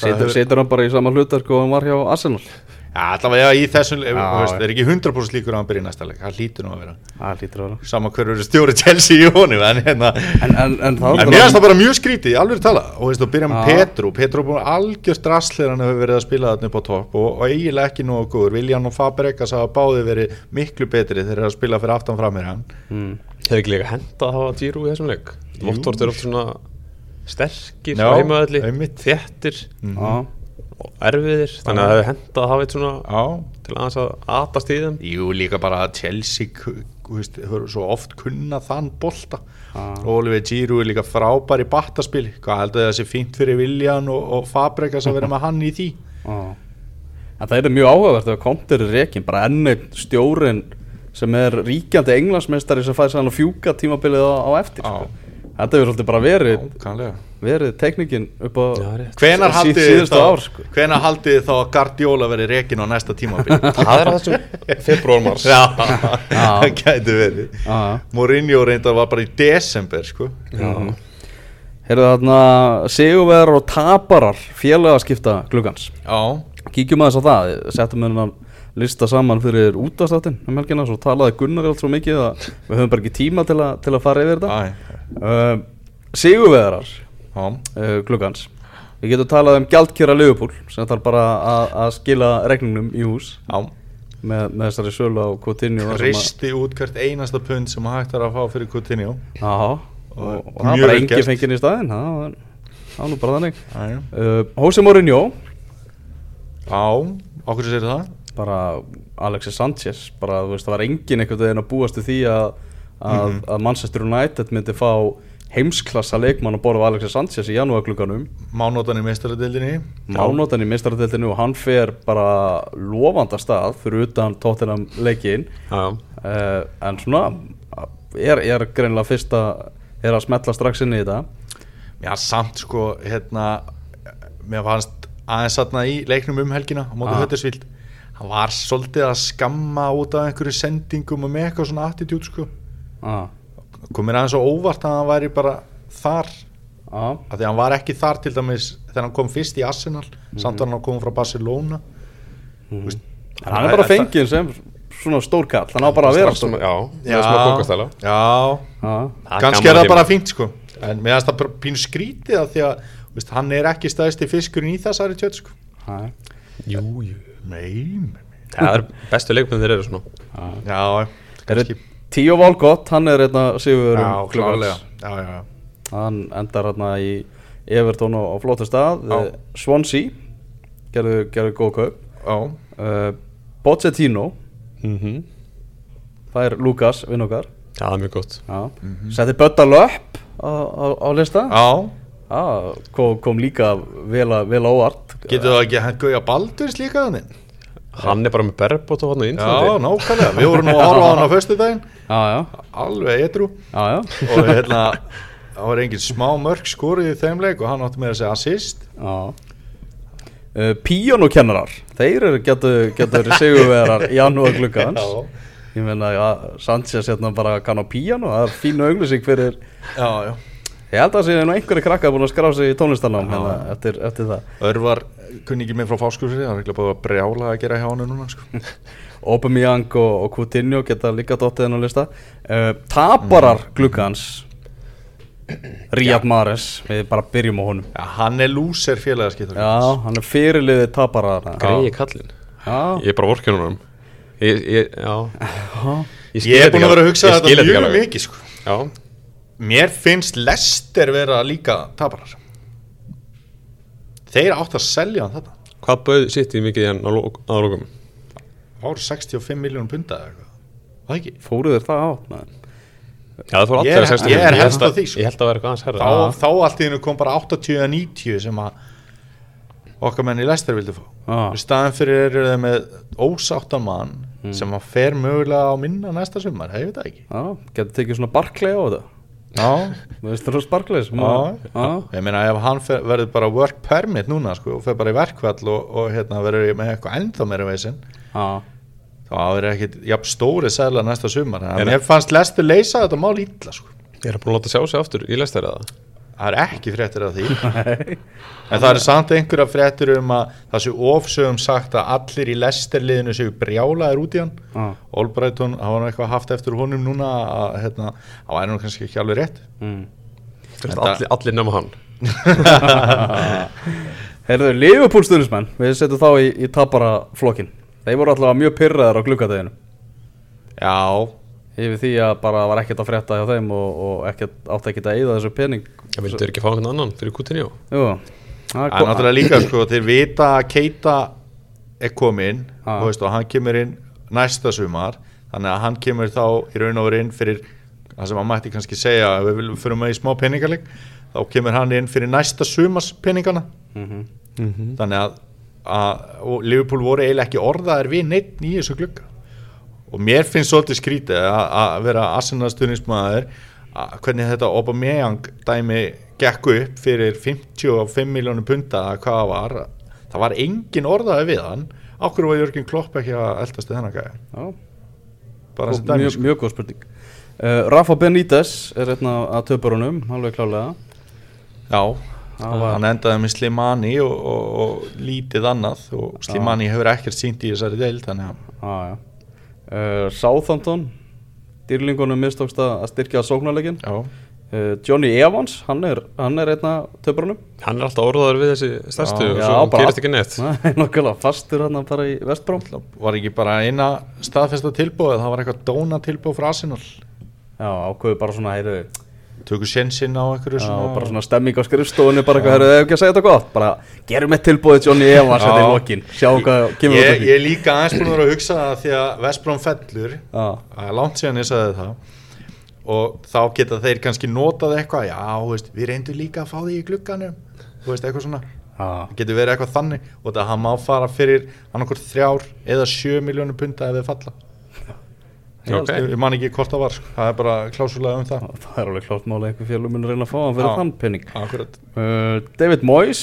S2: setur, hann bara í sama hlutark og hann var hjá Arsenal
S1: allavega í þessum það er ekki 100% líkur að hann byrja í næsta leik, það hlýtur nú að vera.
S2: Það lítur að vera.
S1: Sama hver eru stjóri Chelsea í honum en hérna
S2: En, en, en
S1: mér finnst það bara mjög skrítið, alveg tala. Og veist, að byrja með. Petru, Petru er búin algjör drasslegar hann hefur verið að spila þarna upp á topp og, og eiginlega ekki nógu góður, Viljan og Fabregas hafa báði verið miklu betri þegar þeir eru að spila fyrir aftan fram með hann
S2: mm.
S4: Hefur ekki líka henda að hafa Giro í þessum leik. Votvort er oft svona sterkir heimaðalli,
S1: einmitt.
S4: Erfiðir þannig að það hefur henda að hafa eitt svona
S1: Já,
S4: til aðeins að atast í þeim.
S1: Jú, líka bara að Chelsea veist, hefur svo oft kunna þann bolta. Og Oliver Giroud er líka frábær í battaspil hvað heldur það sé fínt fyrir Viljan og, og Fabregas að vera með hann í því?
S2: Já. En það er mjög áhugavert að kontir er rekin bara enn einn stjórin sem er ríkjandi englandsmeistari sem fæði sann að fjúka tímabilið á, á eftir
S1: Já.
S2: Þetta hefur svolítið bara verið
S1: Kannlega
S2: verið teknikinn upp á.
S1: Hvenar haldið þá,
S2: ár sko.
S1: þið þá að Guardiola verið rekin á næsta tímabil?
S4: Það er þessum februar mars
S1: Já, það gæti verið. Mourinho reyndar var bara í desember sko.
S4: Já.
S2: Heyrðu þarna sigurvegar og taparar félagaskipta gluggans
S1: Já,
S2: Kíkjum aðeins á það, settum við hennan lista saman fyrir útastáttin um helgina, svo talaði Gunnar allt svo mikið að við höfum bara ekki tíma til, a, til að fara yfir þetta. Uh, Eh,
S1: já,
S2: uh, gluggans. Við getum talað um gjaldkjöra Liverpool sem þarf bara að, skila regningum í hús.
S1: Já.
S2: Með, með þessari sölu á Coutinho
S1: Kristi út hvert einasta pund sem hægt er að fá fyrir Coutinho.
S2: Já, og, og, það er bara engi
S1: gert.
S2: fenginn í staðinn það var nú bara þannig. Uh, Jose Mourinho.
S1: Já, okkur sér það
S2: bara Alexis Sanchez bara þú veist það var engin einhvern veginn að búast við því að, að,
S1: Mhm.
S2: að Manchester United myndi fá heimsklassa leikmann að borða Alexis Sanchez í janúarklukkanum
S1: Mánótan í meistaradildinni
S2: mánótan í meistaradeildinu og hann fer bara lofanda stað fyrir utan tóttinam leikin uh, en svona er, er greinlega fyrsta er að smetla strax inn í þetta.
S1: Já, samt sko, hérna mér fannst aðeins satna í leiknum um helgina á móti
S2: Ah.
S1: Hann var svolítið að skamma út af einhverju sendingum og með eitthvað svona attitút sko.
S2: Ah,
S1: kom mér aðeins svo óvart að hann væri bara þar.
S2: Ah,
S1: af því að hann var ekki þar til dæmis þegar hann kom fyrst í Arsenal. Samt var hann að koma frá Barcelona. Þú veist,
S2: en hann er bara fengið sem svona stór kall, hann á bara að vera stór.
S4: Já, það er smá kókastæla
S1: já,
S2: Já,
S1: kannski er það bara fínt sko. En mér finnst það pínu skrítið af því að þú veist, hann er ekki stæðsti fiskurinn í þessari tjöld sko.
S2: Já,
S4: Jú, jú
S1: nei,
S4: Það er bestu leikmenn þeir eru svona.
S1: Já, kannski.
S2: Tíu Volgott, hann er hérna Sigur
S1: já, klárlega. já, já, já.
S2: Hann endar hérna í Everton á, á flóttu stað.
S1: Já.
S2: Eh, Swansea gerðu, gerðu góð kaup.
S1: Já.
S2: uh, Pochettino
S4: mm
S2: það er Lukas, vinn okkar.
S4: Það er mjög gott.
S2: Já. setti Bötta Löpp á, á, á lista.
S1: Já.
S2: Já, kom, kom líka vel, að- vel á óvart
S1: getur það ekki hann gauja Baldurs líka þannig
S4: Hann er bara með berbót og hann á
S1: já,
S4: Índlandi
S1: nákvæmlega, við vorum nú að horfa á hann á föstudaginn.
S2: Já, já,
S1: alveg etru
S2: já, já,
S1: og hérna það var engin smá mörg skorið í þeim leik og hann átti með að segja assist.
S2: Já. Uh, Píjónukennarar þeir eru getur, getur sigurvegarar í janúar glukkans ég meina, já, Sanchez hérna bara kann á píjónu, það er fínu auglýsing fyrir
S1: já, já
S2: ég held að það sé nú einhverju krakka búin að skrá sig í tónlistarnám hérna, eftir, eftir það.
S1: Örvar kunni ekki með frá fáskursri það er ekki búin að brjála að gera hjá hann núna sko.
S2: Aubameyang og, og Coutinho geta líka dottið hennar lista. Uh, Taparar glukkans Riyad Mahrez við bara byrjum á honum.
S1: Já, hann er lúser félagaskiptur
S2: Já, hann er fyrirliðið taparar
S4: Greiði kallinn.
S2: Já,
S4: Ég er bara vorkjörnum um Ég, ég,
S1: er búin
S4: ekki
S1: að vera að hugsa þetta mjög mikið sko.
S4: Já,
S1: mér finnst Lester vera líka taparar. Þeir átt að selja hann þetta
S4: hvað bauð sitt í mikið hann á að
S1: það voru 65 miljónum punta eða eitthvað.
S2: Fóruð þér það átt maður?
S4: Já, það fór
S1: Ég er-
S4: að 60
S1: ég er
S4: held
S1: á því, sko.
S4: Ég held að
S1: þá, þá allt í hennu kom bara 80 eða 90 sem að okkar menn í Lester vildi fá. Í staðan fyrir eru þeir með ósáttan mann sem að fer mögulega á minna næsta sumar, hefur það ekki?
S2: Já, getur tekið svona barklei á þetta
S1: já? Já.
S2: Já,
S1: ég meina ef hann verður bara work permit núna sko, og fer bara í verkvall og, og hérna, verður með eitthvað ennþá meira veisin
S2: já
S1: þá verður ekkit jafn stóri sæla næsta sumar en mér fannst Lester leysa þetta mál illa sko.
S4: Ég er búin að láta sjá sig aftur í lestar eða
S1: það er ekki fréttir af því. En það er samt einhverja fréttir um að það sé ofsögum sagt að allir í Lesterliðinu séu brjálaðir út í hann.
S2: Já,
S1: Olbreyton, það var eitthvað haft eftir honum núna að hérna, það væri nú kannski ekki alveg rétt.
S2: Mm.
S1: Þetta-
S4: allir, allir nema hann.
S2: Heyrðu, Liverpool stuðnismenn Við setjum þá í, í taparaflokkin Þeir voru alltaf mjög pyrraðar á glukkadeginu
S1: já,
S2: Yfir því að bara var ekkert að frétta hjá þeim og, og ekkert, átti ekkert að eyða þessu pening.
S4: Ég vildi ekki fá einhvern annan fyrir Coutinho?
S2: Jú, það
S1: það er náttúrulega líka sko, þeir vita að Keita er komin og, veist, og hann kemur inn næsta sumar þannig að hann kemur þá í raun og veru inn fyrir það sem hann mætti kannski segja ef við viljum fyrir með í smá peningaleg þá kemur hann inn fyrir næsta sumars peningana.
S2: Mhm.
S1: þannig að, að og Liverpool voru eiginlega ekki orðaðir við neitt í þessu glugga og mér finnst svolítið skrítið að, að vera Arsenal stuðnismæður hvernig þetta Aubameyang dæmi gekk upp fyrir 55 miljónum punta eða hvað það var. Það var engin orðaði við hann. Okkur var Jörgen Klopp ekki að eldast þennan gæði bara sem dæmi
S2: mjög,
S1: sko.
S2: mjög góð spurning. Uh, Rafa Benítez er einn af að töpurunum Alveg klálega
S1: já, hann endaði með Slimani og, og, og lítið annað og Slimani hefur ekkert sínt í þessari deil þannig að.
S2: Uh, Southampton Dýrlingunum mistókst að styrkja sóknarleikin
S1: já,
S2: uh, Johnny Evans, hann er, hann er einn af töpurunum
S4: Hann er alltaf orðaður við þessi stærstu
S1: Já,
S4: og
S2: já,
S4: svo
S2: bara-
S4: gerist ekki neitt.
S2: Nei, nokkulega fastur hann bara í Vestbróm
S1: var ekki bara eina staðfesta tilbúið, það var eitthvað dóna tilbúið frá Arsenal.
S2: Já, ákveðu bara svona, heyru
S1: tökur sjensinn á einhverju
S2: Já,
S1: svona
S2: bara svona stemming á skrifstofunni bara eitthvað, hefur ekki að segja þetta gott bara gerum eitt tilbúið Johnny Evans þetta í
S1: Já.
S2: lokin, sjáum hvað kemur út af
S1: ég er líka aðeins búin að vera að hugsa það því að Vestbróm fellur
S2: Já,
S1: það er langt síðan ég sagði það og þá geta þeir kannski notað eitthvað já, veist, við reyndum líka að fá því í glugganum þú veist, eitthvað svona.
S2: Já,
S1: það getur verið eitthvað þannig og það má fara fyrir annarkvort þrjár eða sjö miljónum punta ef þeir falla
S4: Ok.
S1: ég, ég man ekki hvort það var sko. það er bara klásulega um það
S2: það er alveg klárt máli einhver fjölum mun reyna að fá hann fyrir þann penning
S1: Akkurat.
S2: uh, David Moyes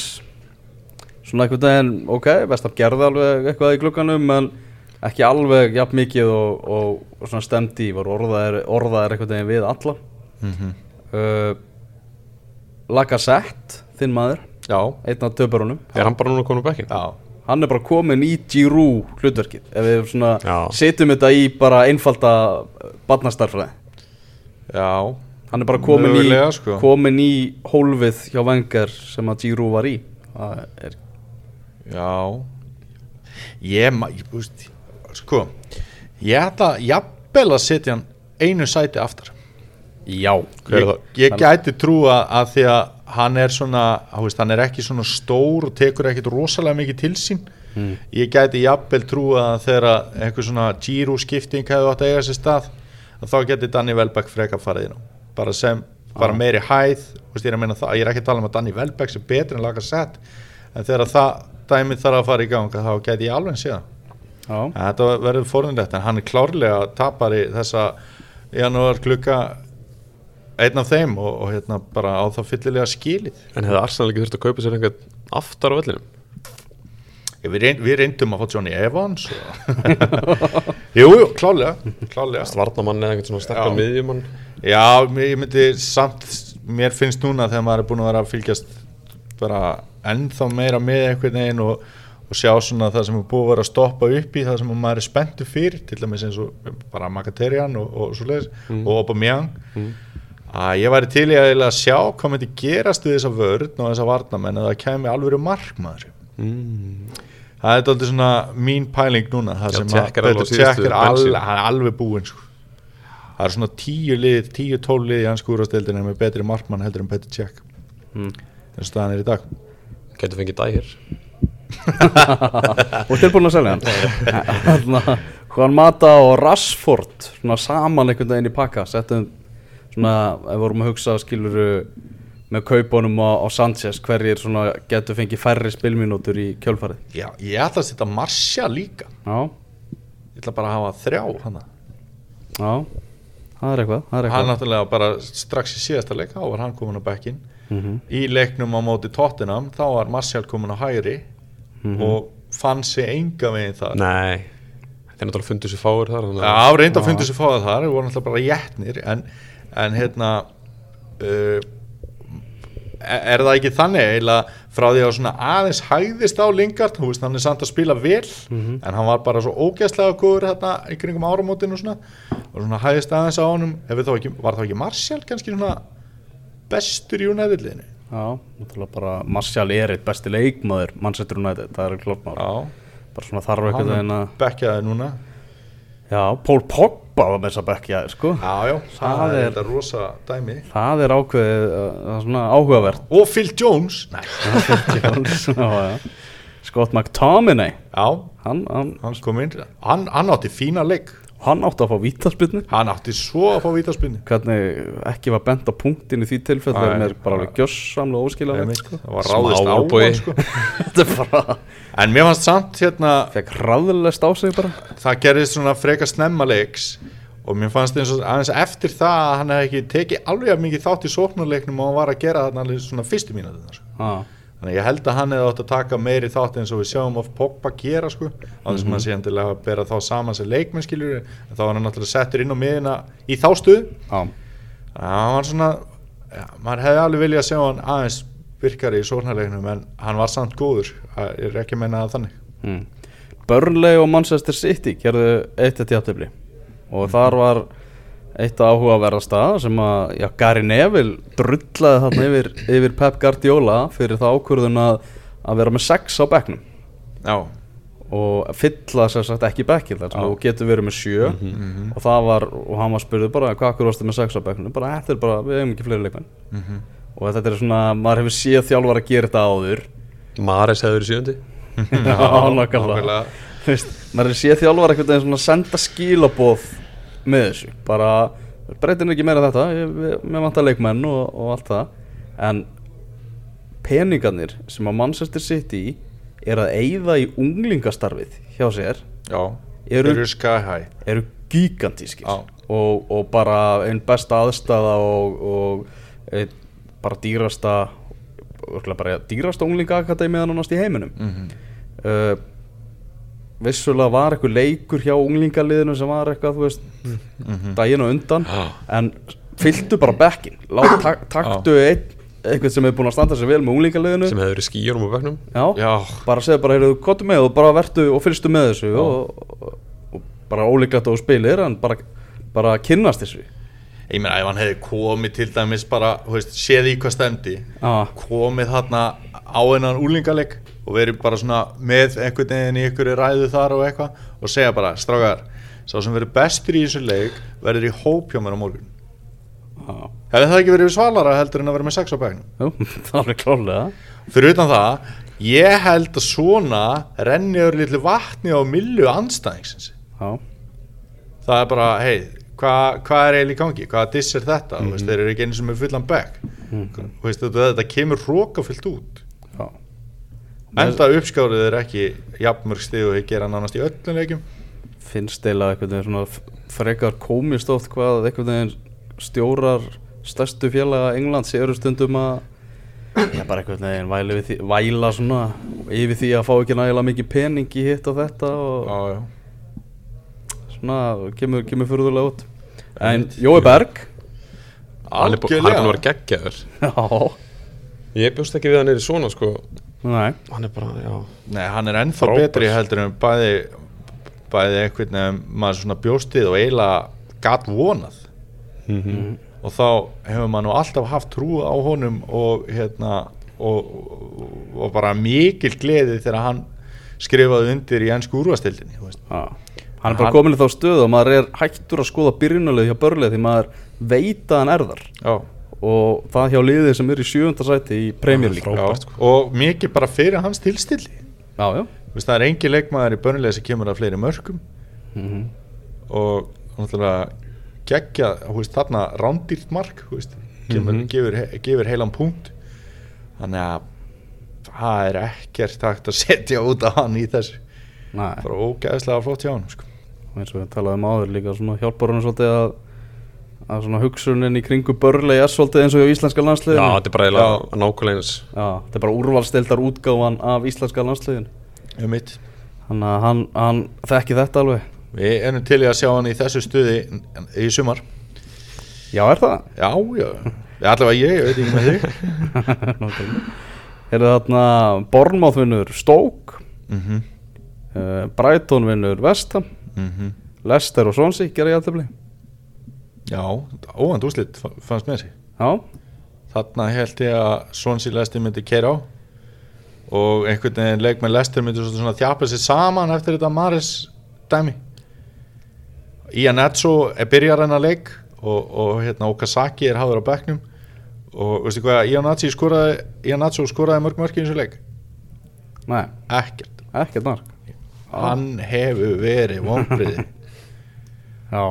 S2: svona einhvern veginn, ok, Vestam gerði alveg eitthvað í glugganum en ekki alveg jafn mikið og, og, og svona stemdi í, var orðaðir, orðaðir einhvern veginn við alla
S1: mm
S2: uh, Lacazette, þinn maður
S1: já,
S2: einn af töpurunum
S4: Er hann bara núna komin á bekkin?
S1: já
S2: hann er bara komin í Giroud hlutverkið. Ef við svona
S4: Já.
S2: setjum þetta í bara einfalda barnastarfræði
S1: Já,
S2: hann er bara komin í,
S1: Mögulega, sko.
S2: komin í hólfið hjá Wenger sem að Giroud var í. Er,
S1: já. Ég, ég búst Sko Ég ætla jafnvel að setja hann einu sæti aftar.
S2: Já.
S4: Er
S1: Ég, ég gæti trúa að því að hann er svona, veist, hann er ekki svona stór og tekur ekkit rosalega mikið til sín. Ég gæti jafnvel trúa að þegar einhver svona Giro skipting hefði átt að eiga sér stað að þá geti Danny Welbeck freka farið inn á. Bara sem, bara meiri hæð veist, ég, er það, ég er ekki að tala um að Danny Welbeck sé betri en laga sett en þegar það dæmið þarf að fara í gang þá gæti ég alveg séð
S2: já,
S1: En Þetta verður forðunlegt en hann er klárlega tapari þessa janúar klukka einn af þeim og, og hérna bara á það fyllilega skilið
S4: En hefði Arsenal ekki þurft að kaupa sér einhvern aftar á vellinum?
S1: Ég, við, reynd, við reyndum að fá Johnny Evans og... Jú, klárlega, klárlega.
S4: Svarnamann eða einhvern svona stakka
S1: Já.
S4: miðjumann
S1: Já, ég myndi samt mér finnst núna þegar maður er búin að vera að fylgjast bara ennþá meira með einhvern veginn og, og sjá svona það sem er búið að vera að stoppa upp í það sem maður er spenntu fyrir til dæmis eins og bara Makaterian og, og svo leiðis og Aubameyang að ég væri til í að eiginlega sjá hvað myndi gerast við þessa vörn og þessa varnamenn að það kemi alveg markmaður
S4: mm.
S1: það er alltaf svona mín pæling núna það
S4: Já,
S1: sem Peter
S4: síðustu
S1: Cech er alveg, hann er alveg búinn sko. það er svona tíu lið tíu tól lið í hans skúrastildinu með betri markmann heldur en Peter Cech
S2: mm.
S1: eins og staðan er í dag
S4: Getur fengið dægir
S2: og tilbúin að selja hann Þarna, Juan Mata og Rashford svona saman einhvern veginn í pakka settum svona, ef við vorum að hugsa skiluru með kaupunum á, á Sanchez hverjir svona getur fengið færri spilminútur í kjölfarið
S1: Já, ég ætla að setja Marcia líka
S2: já,
S1: ég ætla bara að hafa þrjá hana.
S2: já, það er eitthvað það er
S1: hann
S2: eitthvað
S1: náttúrulega bara strax í síðasta leik þá var hann komin á bekkin
S2: Mhm.
S1: í leiknum á móti Tottenham þá var Martial komin á hæri
S2: Mhm.
S1: og fann sig enga veginn þar
S4: Nei Þeir náttúrulega fundu sér fáir þar
S1: Já, reynda að
S2: Já.
S1: fundi sér fáða þar, við vorum alltaf bara jætnir en, en hérna uh, er það ekki þannig eiginlega frá því að svona aðeins hæðist á Lingard, þú veist hann er samt að spila vel
S2: Mhm.
S1: en hann var bara svo ógæslega góður hérna í kringum áramótinu og svona og svona hæðist aðeins á honum. Þá ekki, var þá ekki Martial kannski svona bestur í United-liðinu
S2: já, bara Martial er eitt besti leikmaður Manchester United, það er klart bara svona þarf eitthvað
S1: hann
S2: að
S1: bekkjaði núna
S2: já, Paul Pogba var með þess að bekkja sko.
S1: Já, já, það,
S2: Það
S1: er
S2: er-
S1: rosa dæmi.
S2: Það er ákveðið uh, það er svona áhugavert.
S1: Og Phil Jones. Nei,
S2: Já, já. Scott McTominay.
S1: Já,
S2: hann, hann,
S1: hann kom inn. Hann, hann átti fína leik
S2: hann átti að fá vítaspilnu
S1: hann átti svo að fá vítaspinni
S2: hvernig ekki var bent á punktin í því tilfell það er mér bara alveg gjössamlega óskilja
S1: það var ráðist á
S4: Smábogi.
S1: hann sko.
S2: bara
S1: en mér fannst samt hérna
S2: fekk ræðilegst á sig bara
S1: það gerðist svona freka snemma leiks og mér fannst eins og aðeins eftir það að hann hefði ekki tekið alveg mikið þátt í sóknarleiknum og hann var að gera þarna svona fyrstu mínútu sko.
S2: ah,
S1: þannig að ég held að hann hefði átt að taka meiri þátt eins og við sjáum of Pogba gera sko, á þess að maður sé endilega að bera þá saman sem leikmenn skiljur en þá var hann náttúrulega settur inn á miðina í þá stuð
S2: á,
S1: hann var svona ja, maður hefði alveg viljað sjá hann aðeins virkari í sóknarleiknum en hann var samt góður, það er ekki að menna það þannig.
S2: Mm. Burnley og Manchester City gerðu eitt eitt játtöfli og þar var eitt áhugaverðasta sem að já, Gary Neville drullaði þarna yfir, yfir Pep Guardiola fyrir það ákvörðun að, að vera með sex á bekknum.
S1: Já,
S2: og fylla sem sagt ekki
S1: Já.
S2: þú getur verið með sjö.
S1: Mhm.
S2: og það var, og hann var spurður bara hvað akkur varstu með sex á bekknum, bara þetta er bara við hefum ekki fleiri leikmenn.
S1: Mhm.
S2: og þetta er svona, maður hefur séð þjálfar að gera þetta áður.
S4: Mares hefur verið sjöndi
S2: já, nákvæmlega. Maður hefur séð þjálfar veginn svona senda skilaboð með þessu, bara breytin ekki meira þetta, mér vantar leikmenn og, og allt það. En peningarnir sem að Manchester City er að eyða í unglingastarfið hjá sér
S1: já,
S2: Eru-
S1: eru sky high.
S2: eru gigantískir. Og, og bara einn besta aðstæða og, og bara dýrasta bara dýrasta unglingaakademiða nánast í heiminum.
S1: Mhm.
S2: uh, vissulega var eitthvað leikur hjá unglingaliðinu sem var eitthvað, þú veist
S1: Mhm.
S2: daginn og undan. En fylltu bara bekkin taktu einn eitthvað sem er búin að standa sér vel með unglingaleginu
S4: sem hefur verið skýjunum á bekknum.
S2: Já,
S1: Já,
S2: bara segja bara, heyrðu, kottu með og bara vertu og fylgstu með þessu og, og, og bara ólíklegt að þú spilir en bara, bara kynnast þessu.
S1: Ég meina ef hann hefði komið til dæmis bara, þú veist, séð í hvað stemdi komið þarna á einan úlingaleg og verið bara svona með einhvern veginn í einhverju ræðu þar og eitthvað og segja bara, strákar, sá sem verið bestur í þessu leik verður í hóp hjá mér á morgun.
S2: Já,
S1: hefði það ekki verið svalara heldur en að vera með sex á bæknum
S2: það er klálega
S1: fyrir utan það, ég held að svona renni yfir litlu vatni á millu anstæðingsins
S2: Já,
S1: það er bara, hei, hvað hva er eiginlega í gangi, hvaða diss er þetta? Mm veist, þeir eru ekki einu sem er fullan bekk. Mm veist, þetta, þetta kemur hrókafyllt út enda uppskárið er ekki jafnmörg stig og þeir gera nánast í öllum leikjum.
S2: Finnst eila veginn svona frekar komist oft hvað veginn stjórar stærstu félaga Englands eru stundum að já, bara einhvern veginn væla, við því, væla svona yfir því að fá ekki nægilega mikið pening í hitt og þetta og
S1: já, já.
S2: svona kemur, kemur furðulega út. En Jói Berg?
S4: Er bú- hann er búin að vera geggjaður.
S2: Já,
S4: ég bjóst ekki við hann er svona sko
S2: nei
S4: hann er bara, já
S1: Nei, hann er ennþá
S4: Frábær.
S1: betri heldur en bæði bæði einhvern veginn maður svona bjóstið og eiginlega gatt vonað
S4: Mhm.
S1: og þá hefur maður nú alltaf haft trú á honum og hérna og, og, bara mikil gleði þegar hann skrifaði undir í ennsku úrvastildinni
S2: já. hann er bara komin í þá stöðu og maður er hættur að skoða byrjunalið hjá börlið því maður veit að hann er þar
S1: Já,
S2: og það hjá liðið sem er í sjöunda sæti í.
S4: Frábært, sko.
S1: og mikið bara fyrir hans tilstilli
S2: já, já,
S1: það er engin leikmaður í börnilega sem kemur að fleiri mörgum
S2: Mhm.
S1: og náttúrulega geggja, þú veist, þarna rándýrt mark, veist, kemur,
S4: Mhm.
S1: gefur, he- gefur heilan punkt þannig að það er ekkert takt að setja út af hann í þessu
S2: Nei,
S1: bara ógæðslega flott hjá hann sko.
S2: eins og við talaðum áður líka hjálpar hann svolítið að að svona hugsunin í kringu börlið er svolítið eins og íslenska
S4: já,
S2: landsliðinu
S4: þetta er bara eiginlega nákvæmlega eins.
S2: Já, þetta er bara úrvalstildar útgáfan af íslenska landsliðinu.
S1: Um mitt
S2: þannig að hann, hann þekki þetta alveg.
S1: Við erum til í að sjá hann í þessu stuði í sumar.
S2: Já, er það?
S1: já, já, allavega ég, ég veit ekki með þig.
S2: Er það þarna Bornmáð vinnur Stoke?
S1: Mm
S2: uh, Brighton vinnur Vestham
S1: -hmm.
S2: Leicester og Swansea gera ég alltaf
S1: já, óvænt úslit fannst með sig
S2: Já,
S1: Þarna held ég að Swansea Leicester myndi keira á. Og einhvern veginn leikmenn Leicester myndi svona, þjapa sér saman eftir þetta Maris dæmi. Ian Etso er byrjar hennar leik og, og hérna Okazaki er hafður á bekknum. Og veistu hvað Ian Etso skoraði skoraði mörg mörg í þessu leik?
S2: Nei,
S1: ekkert,
S2: ekkert mark.
S1: Hann hefur verið vonbriði
S2: Já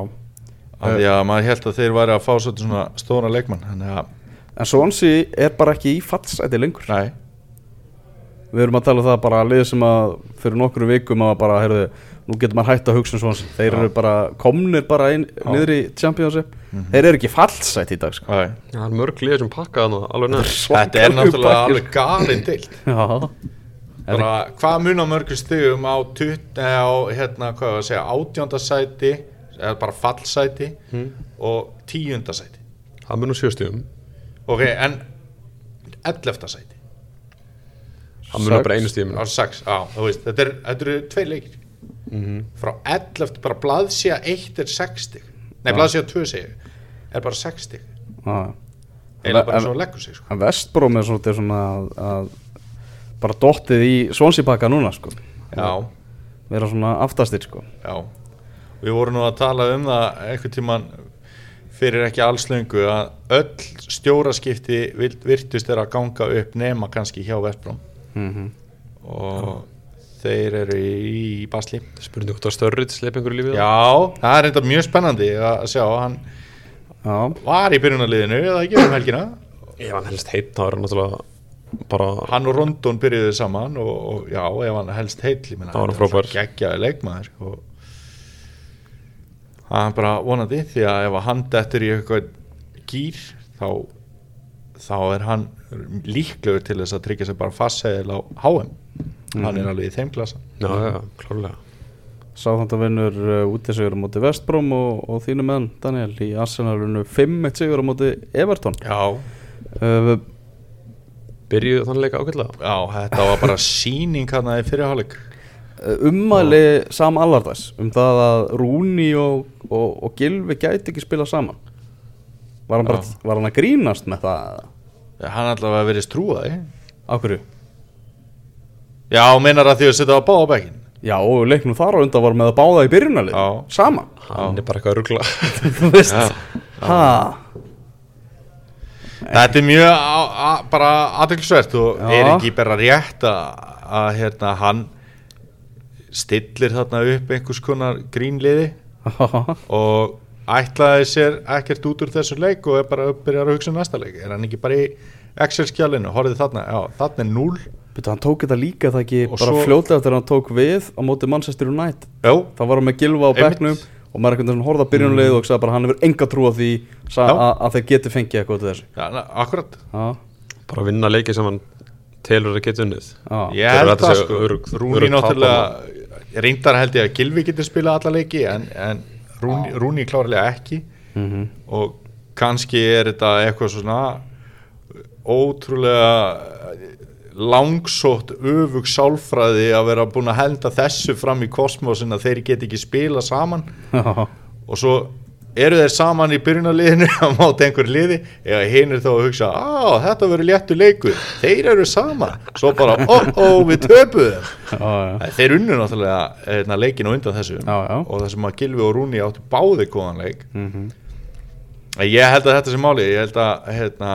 S1: af því að maður held að þeir væri að fá svona stóra leikmann þannig að,
S2: En Swansea er bara ekki í fallsæti lengur.
S1: Næ,
S2: Við erum að tala um það bara að lið sem að fyrir nokkru vikum að bara, heyrðu, nú getur maður hægt að hugsa um Swansea. Þeir eru bara komnir bara inn, niður í Championship. Þeir eru ekki fallsæti í dag sko.
S4: það er mörg liðir sem pakka það alveg neður
S1: Þetta er náttúrulega alveg galinn deilt
S2: Já,
S1: bara, hvað mun á mörgum stigum á, 20, eh, á hérna, hvað var að segja, átjóndasæti eða bara fallsæti og tíundasæti
S4: Það munum sjöstíðum
S1: ok, en elleftasæti
S4: Það munum bara einu stíðum
S1: á á, þetta, er, þetta eru tvei leikir. Frá elleft, bara blaðsía eitt er sex stig, nei blaðsía tvö segi er bara sex stig.
S2: Já.
S1: Eða bara
S2: En-
S1: svo leggur sig sko.
S2: En Vestbróm er svona, svona að, að bara dottið í Swansea-pakka núna sko.
S1: já,
S2: vera svona aftastir sko.
S1: Já, við vorum nú að tala um það einhvern tíman fyrir ekki alls löngu að öll stjóraskipti virtust er að ganga upp nema kannski hjá Vestbróm.
S2: Mm
S1: og þeir eru í, basli.
S4: Spurning hvort að störrið sleip einhverju lífið?
S1: Já, það er enda mjög spennandi að sjá hann
S2: Já,
S1: var í byrjunarliðinu eða ekki um helgina.
S4: Ef hann helst heitt, er hann náttúrulega bara
S1: hann og Rondon byrjuðu saman og, og já, ef hann helst heill ég
S4: Það var frábær.
S1: geggjaði leikmaður og það er bara vonandi því að ef að hann dettur í eitthvað gýr þá þá er hann líklegur til þess að tryggja sér bara fastsegil á HM hann er alveg í þeim klasa.
S4: Já, já, klárlega.
S2: Sá þetta vinnur uh, út í sigur á móti Vestbróm og, og þínu menn Daniel í Arsenalunu 5-1 sigur á móti Everton.
S1: Já,
S2: uh,
S4: byrjuðu þannig leika ágætlega?
S1: Já, þetta var bara síning hann í fyrirháleik
S2: ummæli Sam Allardyce um það að Rúni og, og, og Gilvi gæti ekki spila saman. Var hann, bara,
S1: Já.
S2: var hann að grínast með það
S1: Hann allavega verið strúaði
S2: á hverju?
S1: Já, meinar að því að setja á báða bekkin
S2: Já, og leiknum þar á undan var með að báða í byrjunalið
S1: Já.
S2: saman.
S4: Hann er bara eitthvað að ruggla
S2: þú veist. Ha,
S1: Þetta er mjög bara aðeinsvert og
S2: Já.
S1: er ekki bara rétt að hérna, hann stillir þarna upp einhvers konar grínliði og ætlaði sér ekkert út úr þessu leik og er bara að byrja að hugsa um næsta leik. Er hann ekki bara í Excel-skjálinu? Horfið þarna, já, þarna er 0
S2: Betur, hann tók þetta líka það ekki
S1: Og
S2: bara
S1: svo-
S2: fljótlega að hann tók við á móti Manchester United?
S1: Já,
S2: þá var hann með Gilva á bekknum og maður einhvern veginn að byrjunalið og sagði bara hann hefur enga trú á því að að þeir geti fengið eitthvað til þessu.
S1: Já na- akkurat.
S2: Já,
S4: bara að vinna leiki sem hann telur að geta unnið.
S2: Já,
S1: Ég held það sko, Rúni náttúrulega reyndar held ég að Gilvi getur spilað alla leiki en, en Rúni, Rúni klárlega ekki.
S2: Mhm.
S1: og kannski er þetta eitthvað svona ótrúlega langsótt öfug sálfræði að vera búin að henda þessu fram í kosmosin að þeir get ekki spila saman. Og svo eru þeir saman í byrjunarliðinu á móti einhver liði? Eða hinn er þá að hugsa á þetta verður léttu leikur, þeir eru saman. Svo bara, ó, ó, við töpuðum.
S2: Já,
S1: Þeir unnu náttúrulega hérna, leikin og undan þessu.
S2: Já,
S1: og þessum að Gilvi og Rúni áttu báði góðan leik.
S2: Mhm.
S1: En Ég held að þetta sé máli ég held að hérna,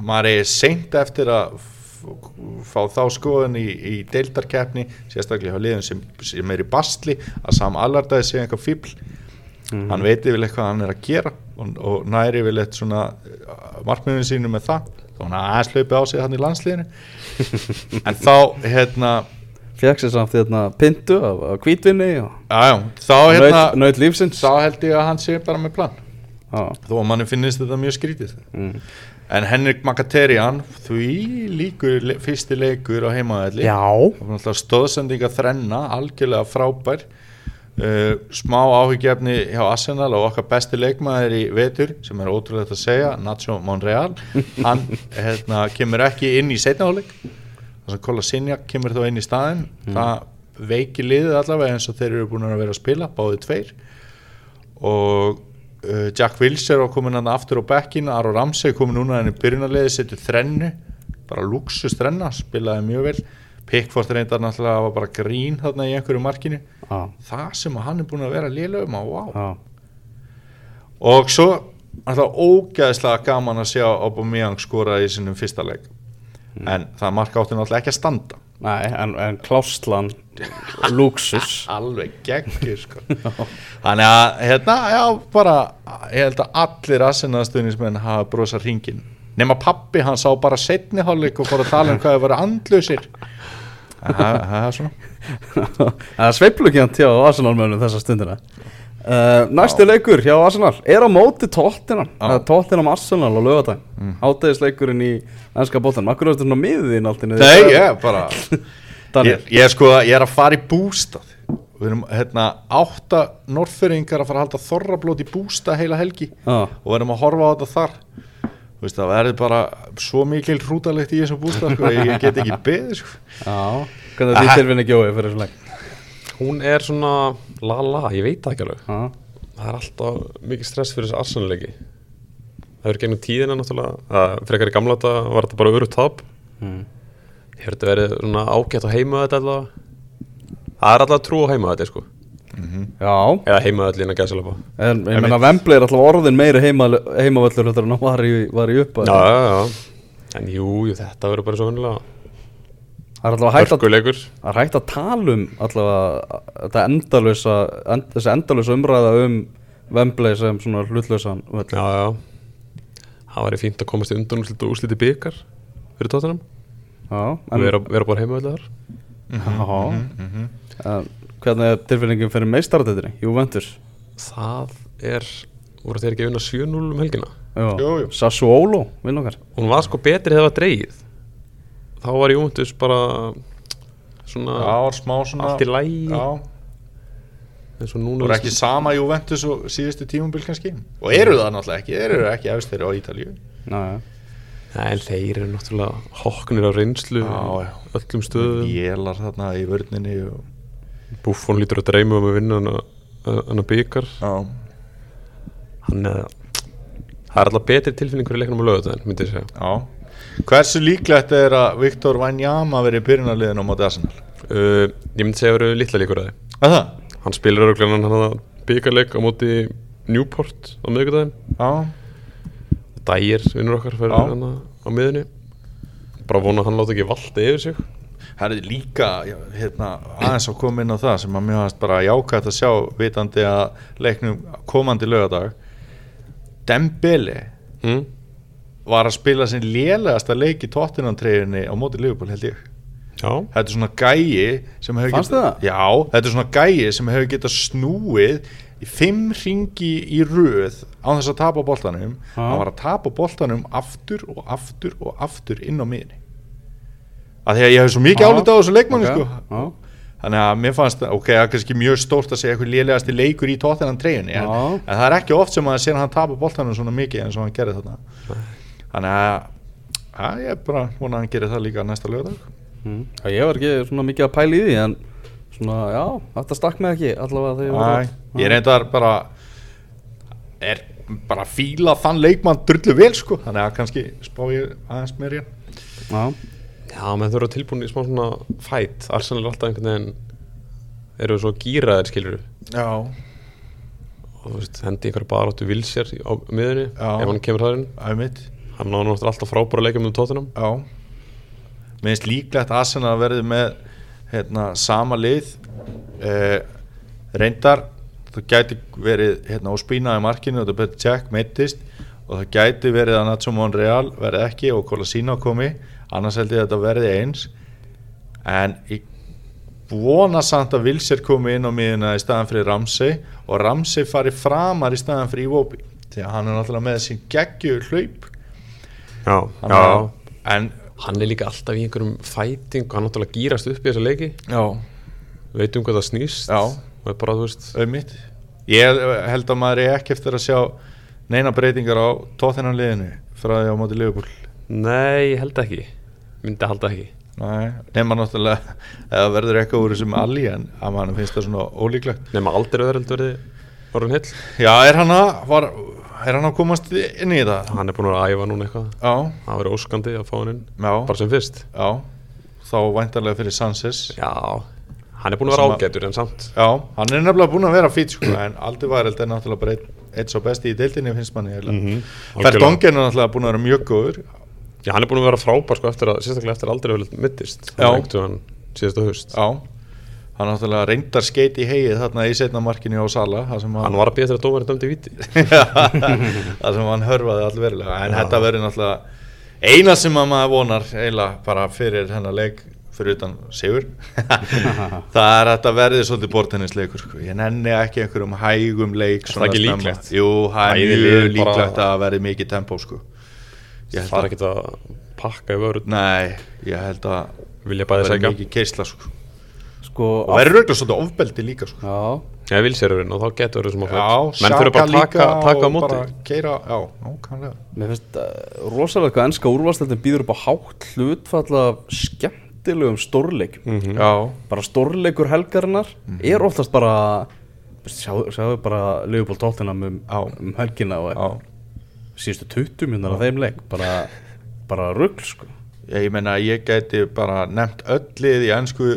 S1: maður er seint eftir að fá þá skoðun í, í deildarkeppni sérstaklega hjá liðum sem, sem er í bastli að Sam Allardyce sé einhver fíbl hann veit yfirleitt hvað hann er að gera og, og næri yfirleitt svona markmiðun sínu með það. Þá hann aðeins hlaupi á sig hann í landsliðinu. En þá hérna
S2: sér samt hérna pintu af, af hvítvinni og
S1: Já, já, þá hérna
S2: naut lífsins.
S1: Þá held ég að hann sé bara með plan.
S2: Já,
S1: þó að manni finnist þetta mjög skrítið.
S2: Mm.
S1: en Henrik Mkhitaryan því líkur fyrsti leikur á heimaðalli
S2: Já.
S1: stóðsendinga þrenna, algjörlega frábær uh, smá áhyggjefni hjá Arsenal og okkar besti leikmaður í vetur sem er ótrúlega að segja Nacho Monreal. Hann hérna, kemur ekki inn í setnaháleik þar sem Kola Sinjak kemur þá inn í staðin það veiki liðið allavega eins og þeir eru búin að vera að spila, báði tveir. Og uh, Jack Wilshere var komin hann aftur á bekkin Aro Ramsey komin núna hann í byrjunarliði setur þrennu, bara luxus þrenna spilaði mjög vel. Pickford reyndar náttúrulega var bara grín þarna í einhverju markinu
S2: Já,
S1: það sem hann er búin að vera lélögum á wow. og svo alltaf ógæðislega gaman að sjá Aubameyang skora í sinum fyrsta leik. En það marka átti náttúrulega ekki að standa.
S2: Nei, en, en kláslan Luxus
S1: alveg geggjur sko. þannig að hérna, já, bara ég held að allir aðsennaðstöðnismenn hafa brosað hringin nema pappi, hann sá bara setni hálfleik og fór að tala um hvað það var andlausir það er svona.
S2: Það er sveiflugjönd hjá Arsenal-mönnum þessa stundina. Uh, Næsti leikur hjá Arsenal er á móti
S1: Já.
S2: Það er Tottenham Arsenal á lögadaginn mm. Hátegisleikurinn í ennska bóttanum Akkur er þetta svona miðin allt í
S1: nei, ég bara
S2: Daniel.
S1: Ég, ég, sko, ég er að fara í bústað. Við erum hérna átta norðfyrringar að fara að halda þorrablót í bústað heila helgi
S2: Já,
S1: og við erum að horfa á þetta þar veist, það verður bara svo mikil hrútalegt í þessum bústað sko, ég, get ekki beðið sko.
S2: já Hvernig er því tilfinni gjóði fyrir þessum leik?
S4: hún er svona la la, ég veit það ekki alveg.
S2: Já,
S4: það er alltaf mikið stress fyrir þessi arsenaleiki það verður gegnum tíðina náttúrulega það frekar í gamla þetta var þetta bara öru tap.
S2: Mm.
S4: ég hef þetta verið svona ágætt á heima þetta allavega. Það er alltaf trú á heima þetta sko
S2: já.
S4: eða heima þetta lína gæðsala på
S2: En ég meina Vembli er alltaf orðin meiri heima, heimavöllur heldur en hann var í, var í upp
S4: já, já, já. En jú, jú, þetta verður bara svo vennilega
S2: Það er alltaf hægt að
S4: hörkuleikur.
S2: Það er hægt að tala um allavega þetta endalösa, end, þessi endalösa umræða um Wembley sem svona hlutlösan völl.
S4: já, já. Það væri fínt að komast í undan úrslit og úrsliti byggar fyrir tóttunum
S2: Já,
S4: vera, vera bara heima þetta þar.
S2: Já, en hvernig er tilfinningin fyrir meistaradetinni? Juventus?
S4: Það er, voru þeir ekki að vinna 7-0 um helgina?
S2: Já.
S1: Jú, jú.
S2: Sassuolo, vinn okkar.
S4: Hún var sko betri þegar það var dreigið þá var Jóntus bara svona
S1: Já, var smá svona
S4: allt í lægi
S1: Já,
S4: eins og
S1: þú
S4: núna
S1: eru ekki sama Juventus og síðustu tímumbil kannski? Og eru það náttúrulega ekki, þeir eru ekki efstir á Ítalíu.
S2: Ná,
S4: Nei, þeir eru náttúrulega hoknir á reynslu
S1: já.
S4: öllum stöðum.
S1: Jélar þarna í vörninni og,
S4: Buffon lítur að dreyma um að vinna hann að byggar
S1: já,
S4: hann er það er alltaf betri tilfinningur í leiknum á lögutæðin myndi ég segja.
S1: Já. Hversu líklegt er að Viktor Wanyama verið í byrjunarliðinu á móti Arsenal?
S4: uh, ég myndi segja að það eru litla líkur að
S1: það?
S4: hann spilir öruglega hann að byggarleik á móti Newport á
S1: Já,
S4: Dægir vinnur okkar fyrir hann á miðunni bara vona að hann láta ekki valda yfir sig
S1: það er líka hérna, aðeins að koma inn á það sem að mér hafast bara jákvæmt að sjá vitandi að leiknum komandi lögadag Dembele
S4: mm?
S1: var að spila sin lélegasta leik í Tottenham-treyjunni á móti Liverpool held ég
S4: já,
S1: þetta er svona gæi sem hefur
S2: það?
S1: já, þetta er svona gæi sem hefur getað snúið í fimm ringi í röð á þess að tapa boltanum
S2: Já.
S1: hann var að tapa boltanum aftur og aftur og aftur inn á miðinni að því að ég hef svo mikið álita á þessu leikmanni
S2: Ok,
S1: sko. Þannig að mér fannst, ok, það er kannski mjög stórt að segja eitthvað lélegasti leikur í tóttinan treyjunni en, en það er ekki oft sem að sér hann tapa boltanum svona mikið eins og hann gerði þarna. Þannig að, að ég er bara vona að hann gerir það líka næsta lögadag
S2: Mm. Ég var ekki svona mikið að pæla í því en svona, já, þetta stakk mig ekki allavega þegar ég
S1: ég reyndar bara er bara fíla þann leikmann drullu vel sko. Þannig að kannski spá ég aðeins meir í hann
S2: Já,
S4: menn þau eru tilbúin í smá svona fætt Arsenal er alltaf einhvern veginn eru svo gýraðir skilur
S1: Já,
S4: og þú veist, hendi einhver bara áttu vilsér á miðunni ef hann kemur þar inn. Hann á náttúrulega alltaf frábæra leikjum um tóttunum
S1: Já. Mér finnst líklegt að Arsenal verði með hérna, sama lið. Eh, reyndar það gæti verið hérna, óspína í markinu og það betur Jack meittist og það gæti verið að Nacho Monreal verði ekki og Colasino komi annars held ég að þetta verði eins. En ég vona samt að Vilser komi inn á miðuna í staðan fyrir Ramsey og Ramsey fari framar í staðan fyrir Iwobi því að hann er náttúrulega með sín geggju hlaup.
S4: Já,
S1: Þannig að- en
S4: hann er líka alltaf í einhverjum fæting og hann náttúrulega gýrast upp í þessa leiki.
S1: Já,
S4: veit um hvað það snýst.
S1: Já.
S4: og er bara, þú veist
S1: auðvitað. Ég held að maður er ekki eftir að sjá neina breytingar á tóþennan liðinu frá því á móti Liverpool.
S4: Nei, ég held ekki myndi halda ekki.
S1: Nei, nema náttúrulega eða verður eitthvað úr þessum alli en að mann finnst það svona ólíklegt.
S4: Nema aldrei öðröld verði orðin hill
S1: Já, er hann að var, er hann að komast inn í þetta?
S4: hann er búin að æfa núna eitthvað.
S1: Já,
S4: það verið óskandi að fá hann inn
S1: já,
S4: bara sem fyrst.
S1: Já. Þá væntarlega fyrir Sanchez.
S4: Já, hann er búin að vera
S1: að-
S4: ágætur en samt.
S1: Já, hann er nefnilega búinn að vera fít sko, en Aldi Væreld er náttúrulega bara einn einn svo besti í deildinni finnst manni mm
S4: Mhm,
S1: -hmm. Fertongen er náttúrulega búinn að vera mjög góður
S4: já, hann er búin að vera frábær sko eftir að sérstaklega eftir að aldrei verið mittist.
S1: Já.
S4: það reyngtu hann síðasta haust.
S1: Já, hann náttúrulega reyndar skeit í hegið þarna í setna markinu á Sala
S4: hann
S1: hann,
S4: var að býja að dómarinn dömdi víti.
S1: Þar sem hann hörfaði allverulega. En þetta verður náttúrulega eina sem að maður vonar eiginlega bara fyrir hennar leik fyrir utan Sigur. Það er að þetta verði svolítið bortennisleikur sko. ég nenni ekki einhverjum hægum leik
S4: Er það
S1: svona
S4: ekki líklegt?
S1: Jú, það er
S4: lið
S1: mjög
S4: bara-
S1: líklegt að verði mikið tempó sko. Ég held
S4: það er
S1: að-
S4: ekkert að pakka í vörð
S1: Nei, ég held að
S4: vilja
S1: það
S4: bæði
S1: verði
S4: segja
S1: mikið keisla sko.
S2: sko
S1: og verður auðvitað svolítið ofbeldi líka sko.
S2: Já,
S4: ég vil sér og þá getur verið sem að
S1: Já,
S4: menn þurfa bara að taka, taka á móti.
S1: bara keira, já, nákvæmlega.
S2: Mér finnst uh, rosalega hvað ennska úrvarsleitin býður upp á hátt hlutfall af skemmtilegum stórleikjum.
S4: Mhm.
S1: Já,
S2: bara stórleikur helgarinnar er oftast bara sjáu sjá bara Leopold Tottenham um, um helgina og
S1: já
S2: síðustu 20 minnar af þeim leik bara, bara rugl sko.
S1: Ég, ég meina ég gæti bara nefnt öll lið í ennsku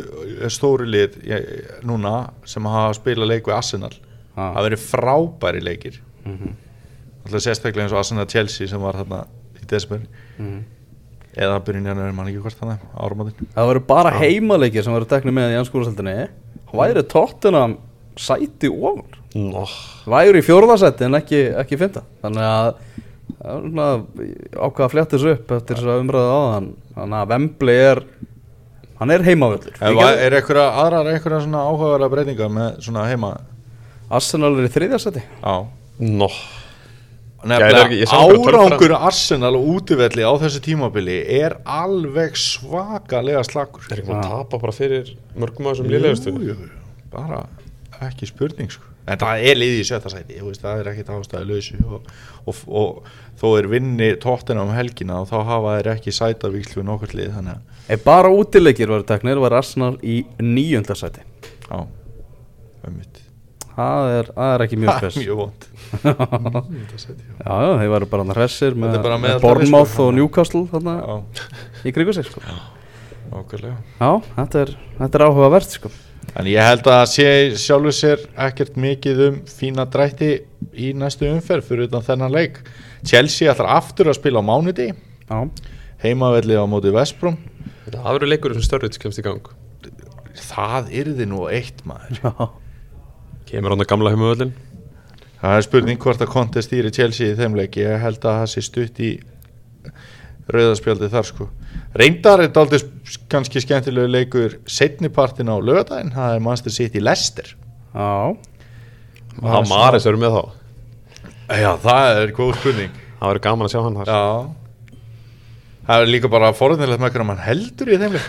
S1: stóri lið ég, núna sem hafa spilað leik við Arsenal.
S2: Ah.
S1: það verið frábæri leikir. Alltaf sérstaklega eins og Arsenal Chelsea sem var þarna í desember. Eða byrjun janúar, mann ekki hvort þannig áramótin.
S2: Það verður bara heimaleikir sem verður teknir með í ennska úrvarsleitinni væri Tottenham sæti ofur
S4: Nó,
S2: væri í fjórðasetti en ekki, ekki fynda þannig að það er svona ákvað að flétta þessu upp eftir þess að umræða á þann þannig að Vembli er hann er heimavöldur
S1: Er, er einhverja aðrar einhverja svona áhugaverða breytingar með svona heima?
S2: Arsenal er í
S4: bara tölfræði.
S1: árangur Arsenal og útivelli á þessu tímabili er alveg svakalega slakur.
S4: Er ekki maður að tapa bara fyrir mörgum af þessum liðlegustu
S1: bara ekki spurning sko. En það er liðið í sjötta sæti veist, það er ekkit ástæði lausu og, og, og þó er vinni tóttina um helgina og þá hafa þeir ekki sætarvíkslu við nokkur lið
S2: Ef bara útileikir var teknir var Arsenal í níundarsæti
S1: já, ömmit
S2: Það er, er ekki mjög spes.
S1: mjög vond
S2: Já, já, þeir varu bara hressir með,
S1: bara
S2: með Bournemouth
S1: sko.
S2: og Newcastle þarna
S1: já,
S2: í kringu sig sko.
S1: okkurlega
S2: Já, þetta er, þetta er áhugavert sko.
S1: En ég held að sé sjálfur sér ekkert mikið um fína drætti í næstu umferð fyrir utan þennan leik. Chelsea ætlar aftur að spila á mánuði,
S2: Já,
S1: heimavelli á móti Vestbrom.
S4: Það verður leikur sem störrið kemst í gang
S1: Það yrði nú eitt maður.
S2: já,
S4: Kemur hann að gamla heimavöllin
S1: Það er spurning hvort að Conte stýri Chelsea í þeim leik. Ég held að það sé stutt í rauðaspjaldi þar sko. Reyndar er daldið kannski skemmtilegu leikur setnipartin á lögadaginn. Það er Manchester City Leicester.
S2: já
S4: Og það Maris eru með þá
S1: Já, það er góð spurning.
S4: Það verður gaman að sjá hann þar
S1: Já Það er líka bara forðunilegt með hvernig mann heldur í þeim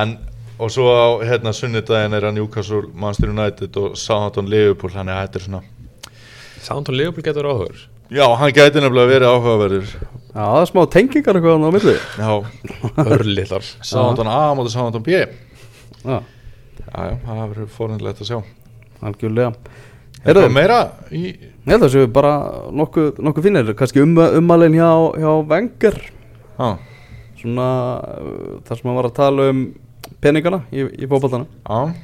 S1: En og svo á hérna sunnudaginn er að Newcastle, Manchester United og Southampton Liverpool þannig að þetta er svona
S4: Soundon Leopold getur áhugur
S1: Já, hann gæti nefnilega verið áhugaverður.
S2: Já, það er smá tengingar eitthvað á milli.
S1: Já,
S4: Örlillar
S1: Southampton A móti Southampton B. Já,
S2: Já,
S1: það verður forðunilegt að sjá.
S2: Algjörlega.
S1: Er það meira í
S2: ég held að þessu bara nokkuð nokku finnir, kannski um, umalinn hjá, hjá Wenger.
S1: Já,
S2: svona þar sem hann var að tala um peningana í, í fótballtana
S1: já,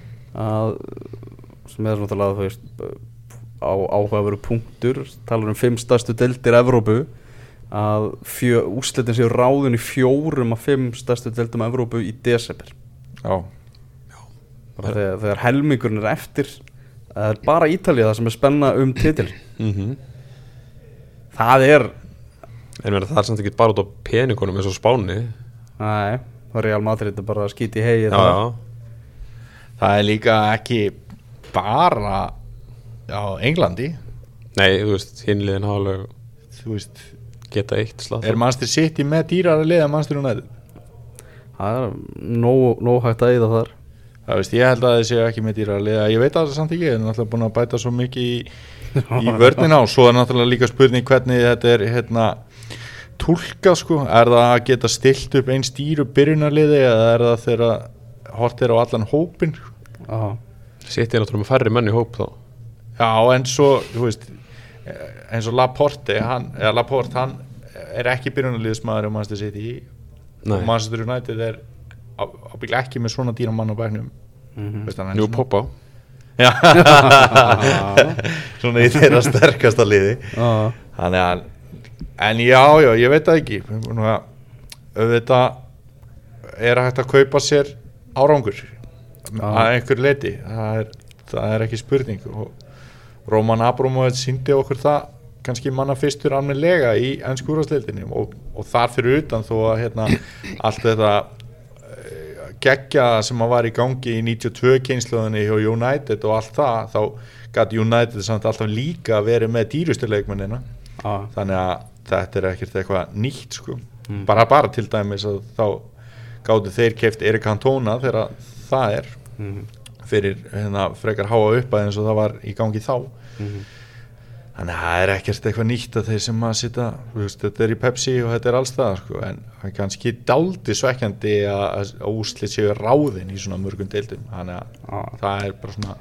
S2: að sem er svona þú veist á áhugaveru punktur talar um fimm stærstu deildir Evrópu að fjö, úslitin séu ráðin í fjórum af fimm stærstu deildum Evrópu í desember.
S1: Já.
S2: Bara þegar, þegar helmingurinn er eftir það er bara Ítalía það sem er spenna um titil
S4: mm
S2: það er
S4: En verður það er samt ekki bara út á peningunum eins og Spáni.
S2: Næ, það er Real Madrid að bara skýti í hegi
S4: Já, já.
S1: Það er líka ekki bara á Englandi?
S4: Nei, þú veist, hinliðin alveg
S1: Þú veist,
S4: geta eitt slað
S1: er Manchester City með dýrara liða Manchester United?
S2: það er nóg, nóg hægt að eyða þar.
S1: Það veist, ég held að það séu ekki með dýra að liða Ég veit að það samt ekki, ég er náttúrulega búin að bæta svo mikið í, í vörnina og svo er náttúrulega líka spurning hvernig þetta er hérna, tólka sko. Er það að geta stilt upp einn stýru byrjunarliði eða er það þegar hort er á allan hópin
S4: er náttúrulega með færri menn í hóp þá
S1: Já, en svo, þú veist eins og Laporte, hann, eða Laporte hann er ekki byrjunarliðismæður um Manchester City.
S4: Nei.
S1: og Manchester United er ábygglega ekki með svona dýra mann á bæknum
S2: Mhm.
S1: Veist hann,
S4: Njú poppa
S1: Já. Svona í þeirra sterkasta liði.
S2: Já,
S1: Þannig að En já, já, ég veit það ekki. Nú að auðvitað er hægt að kaupa sér árangur að einhver leiti það er, það er ekki spurning. Og Róman Abramovic síndi okkur það kannski manna fyrstur almennilega í ennskúrasleildinni og, og þar fyrir utan þó að hérna, allt þetta eh, geggja sem að var í gangi í 92 kynsluðinni hjá United og allt það þá gæti United samt alltaf líka verið með dýrustu leikmennina
S2: já,
S1: þannig að þetta er ekkert eitthvað nýtt sko. bara bara til dæmis að þá gáttu þeir keft Erik Cantona þegar það er
S2: Mhm.
S1: Fyrir hérna, frekar háa upp eins og það var í gangi þá.
S2: Mhm.
S1: þannig að það er ekkert eitthvað nýtt að þeir sem að sita veist, þetta er í Pepsi og þetta er alls það sko, en það er kannski daldi svekkjandi að, úslit séu ráðin í svona mörgum deildum. Þannig að
S2: Já.
S1: það er bara svona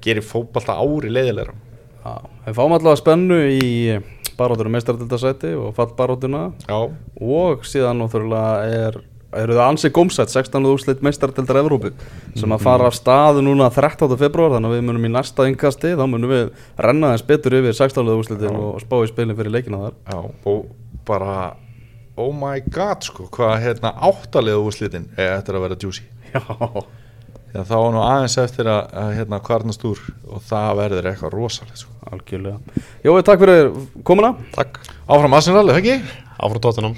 S1: gerir fótbalta ári leiðilegra
S2: já Við fáum allavega spennu í baróttunum meistardildasæti og fallbaróttuna
S1: já,
S2: og síðan náttúrulega er eru það ansið gómsætt 16. úrslit meistardildar Evrópu sem að fara af stað núna 13. februar þannig að við munum í næsta yngkasti þá munum við renna þess betur yfir 16. úrslitin og spá í spilin fyrir leikina þar
S1: Já, og bara oh my god, sko, hvað hérna áttalega úrslitin er eftir að vera juicy
S2: Já,
S1: Já, þá var nú aðeins eftir að, að hérna kvarnast úr og það verður eitthvað rosalegt sko.
S2: algjörlega Jói, takk fyrir komuna
S4: Takk
S1: Áfram Arsenal, er það ekki?
S4: Áfram tóttunum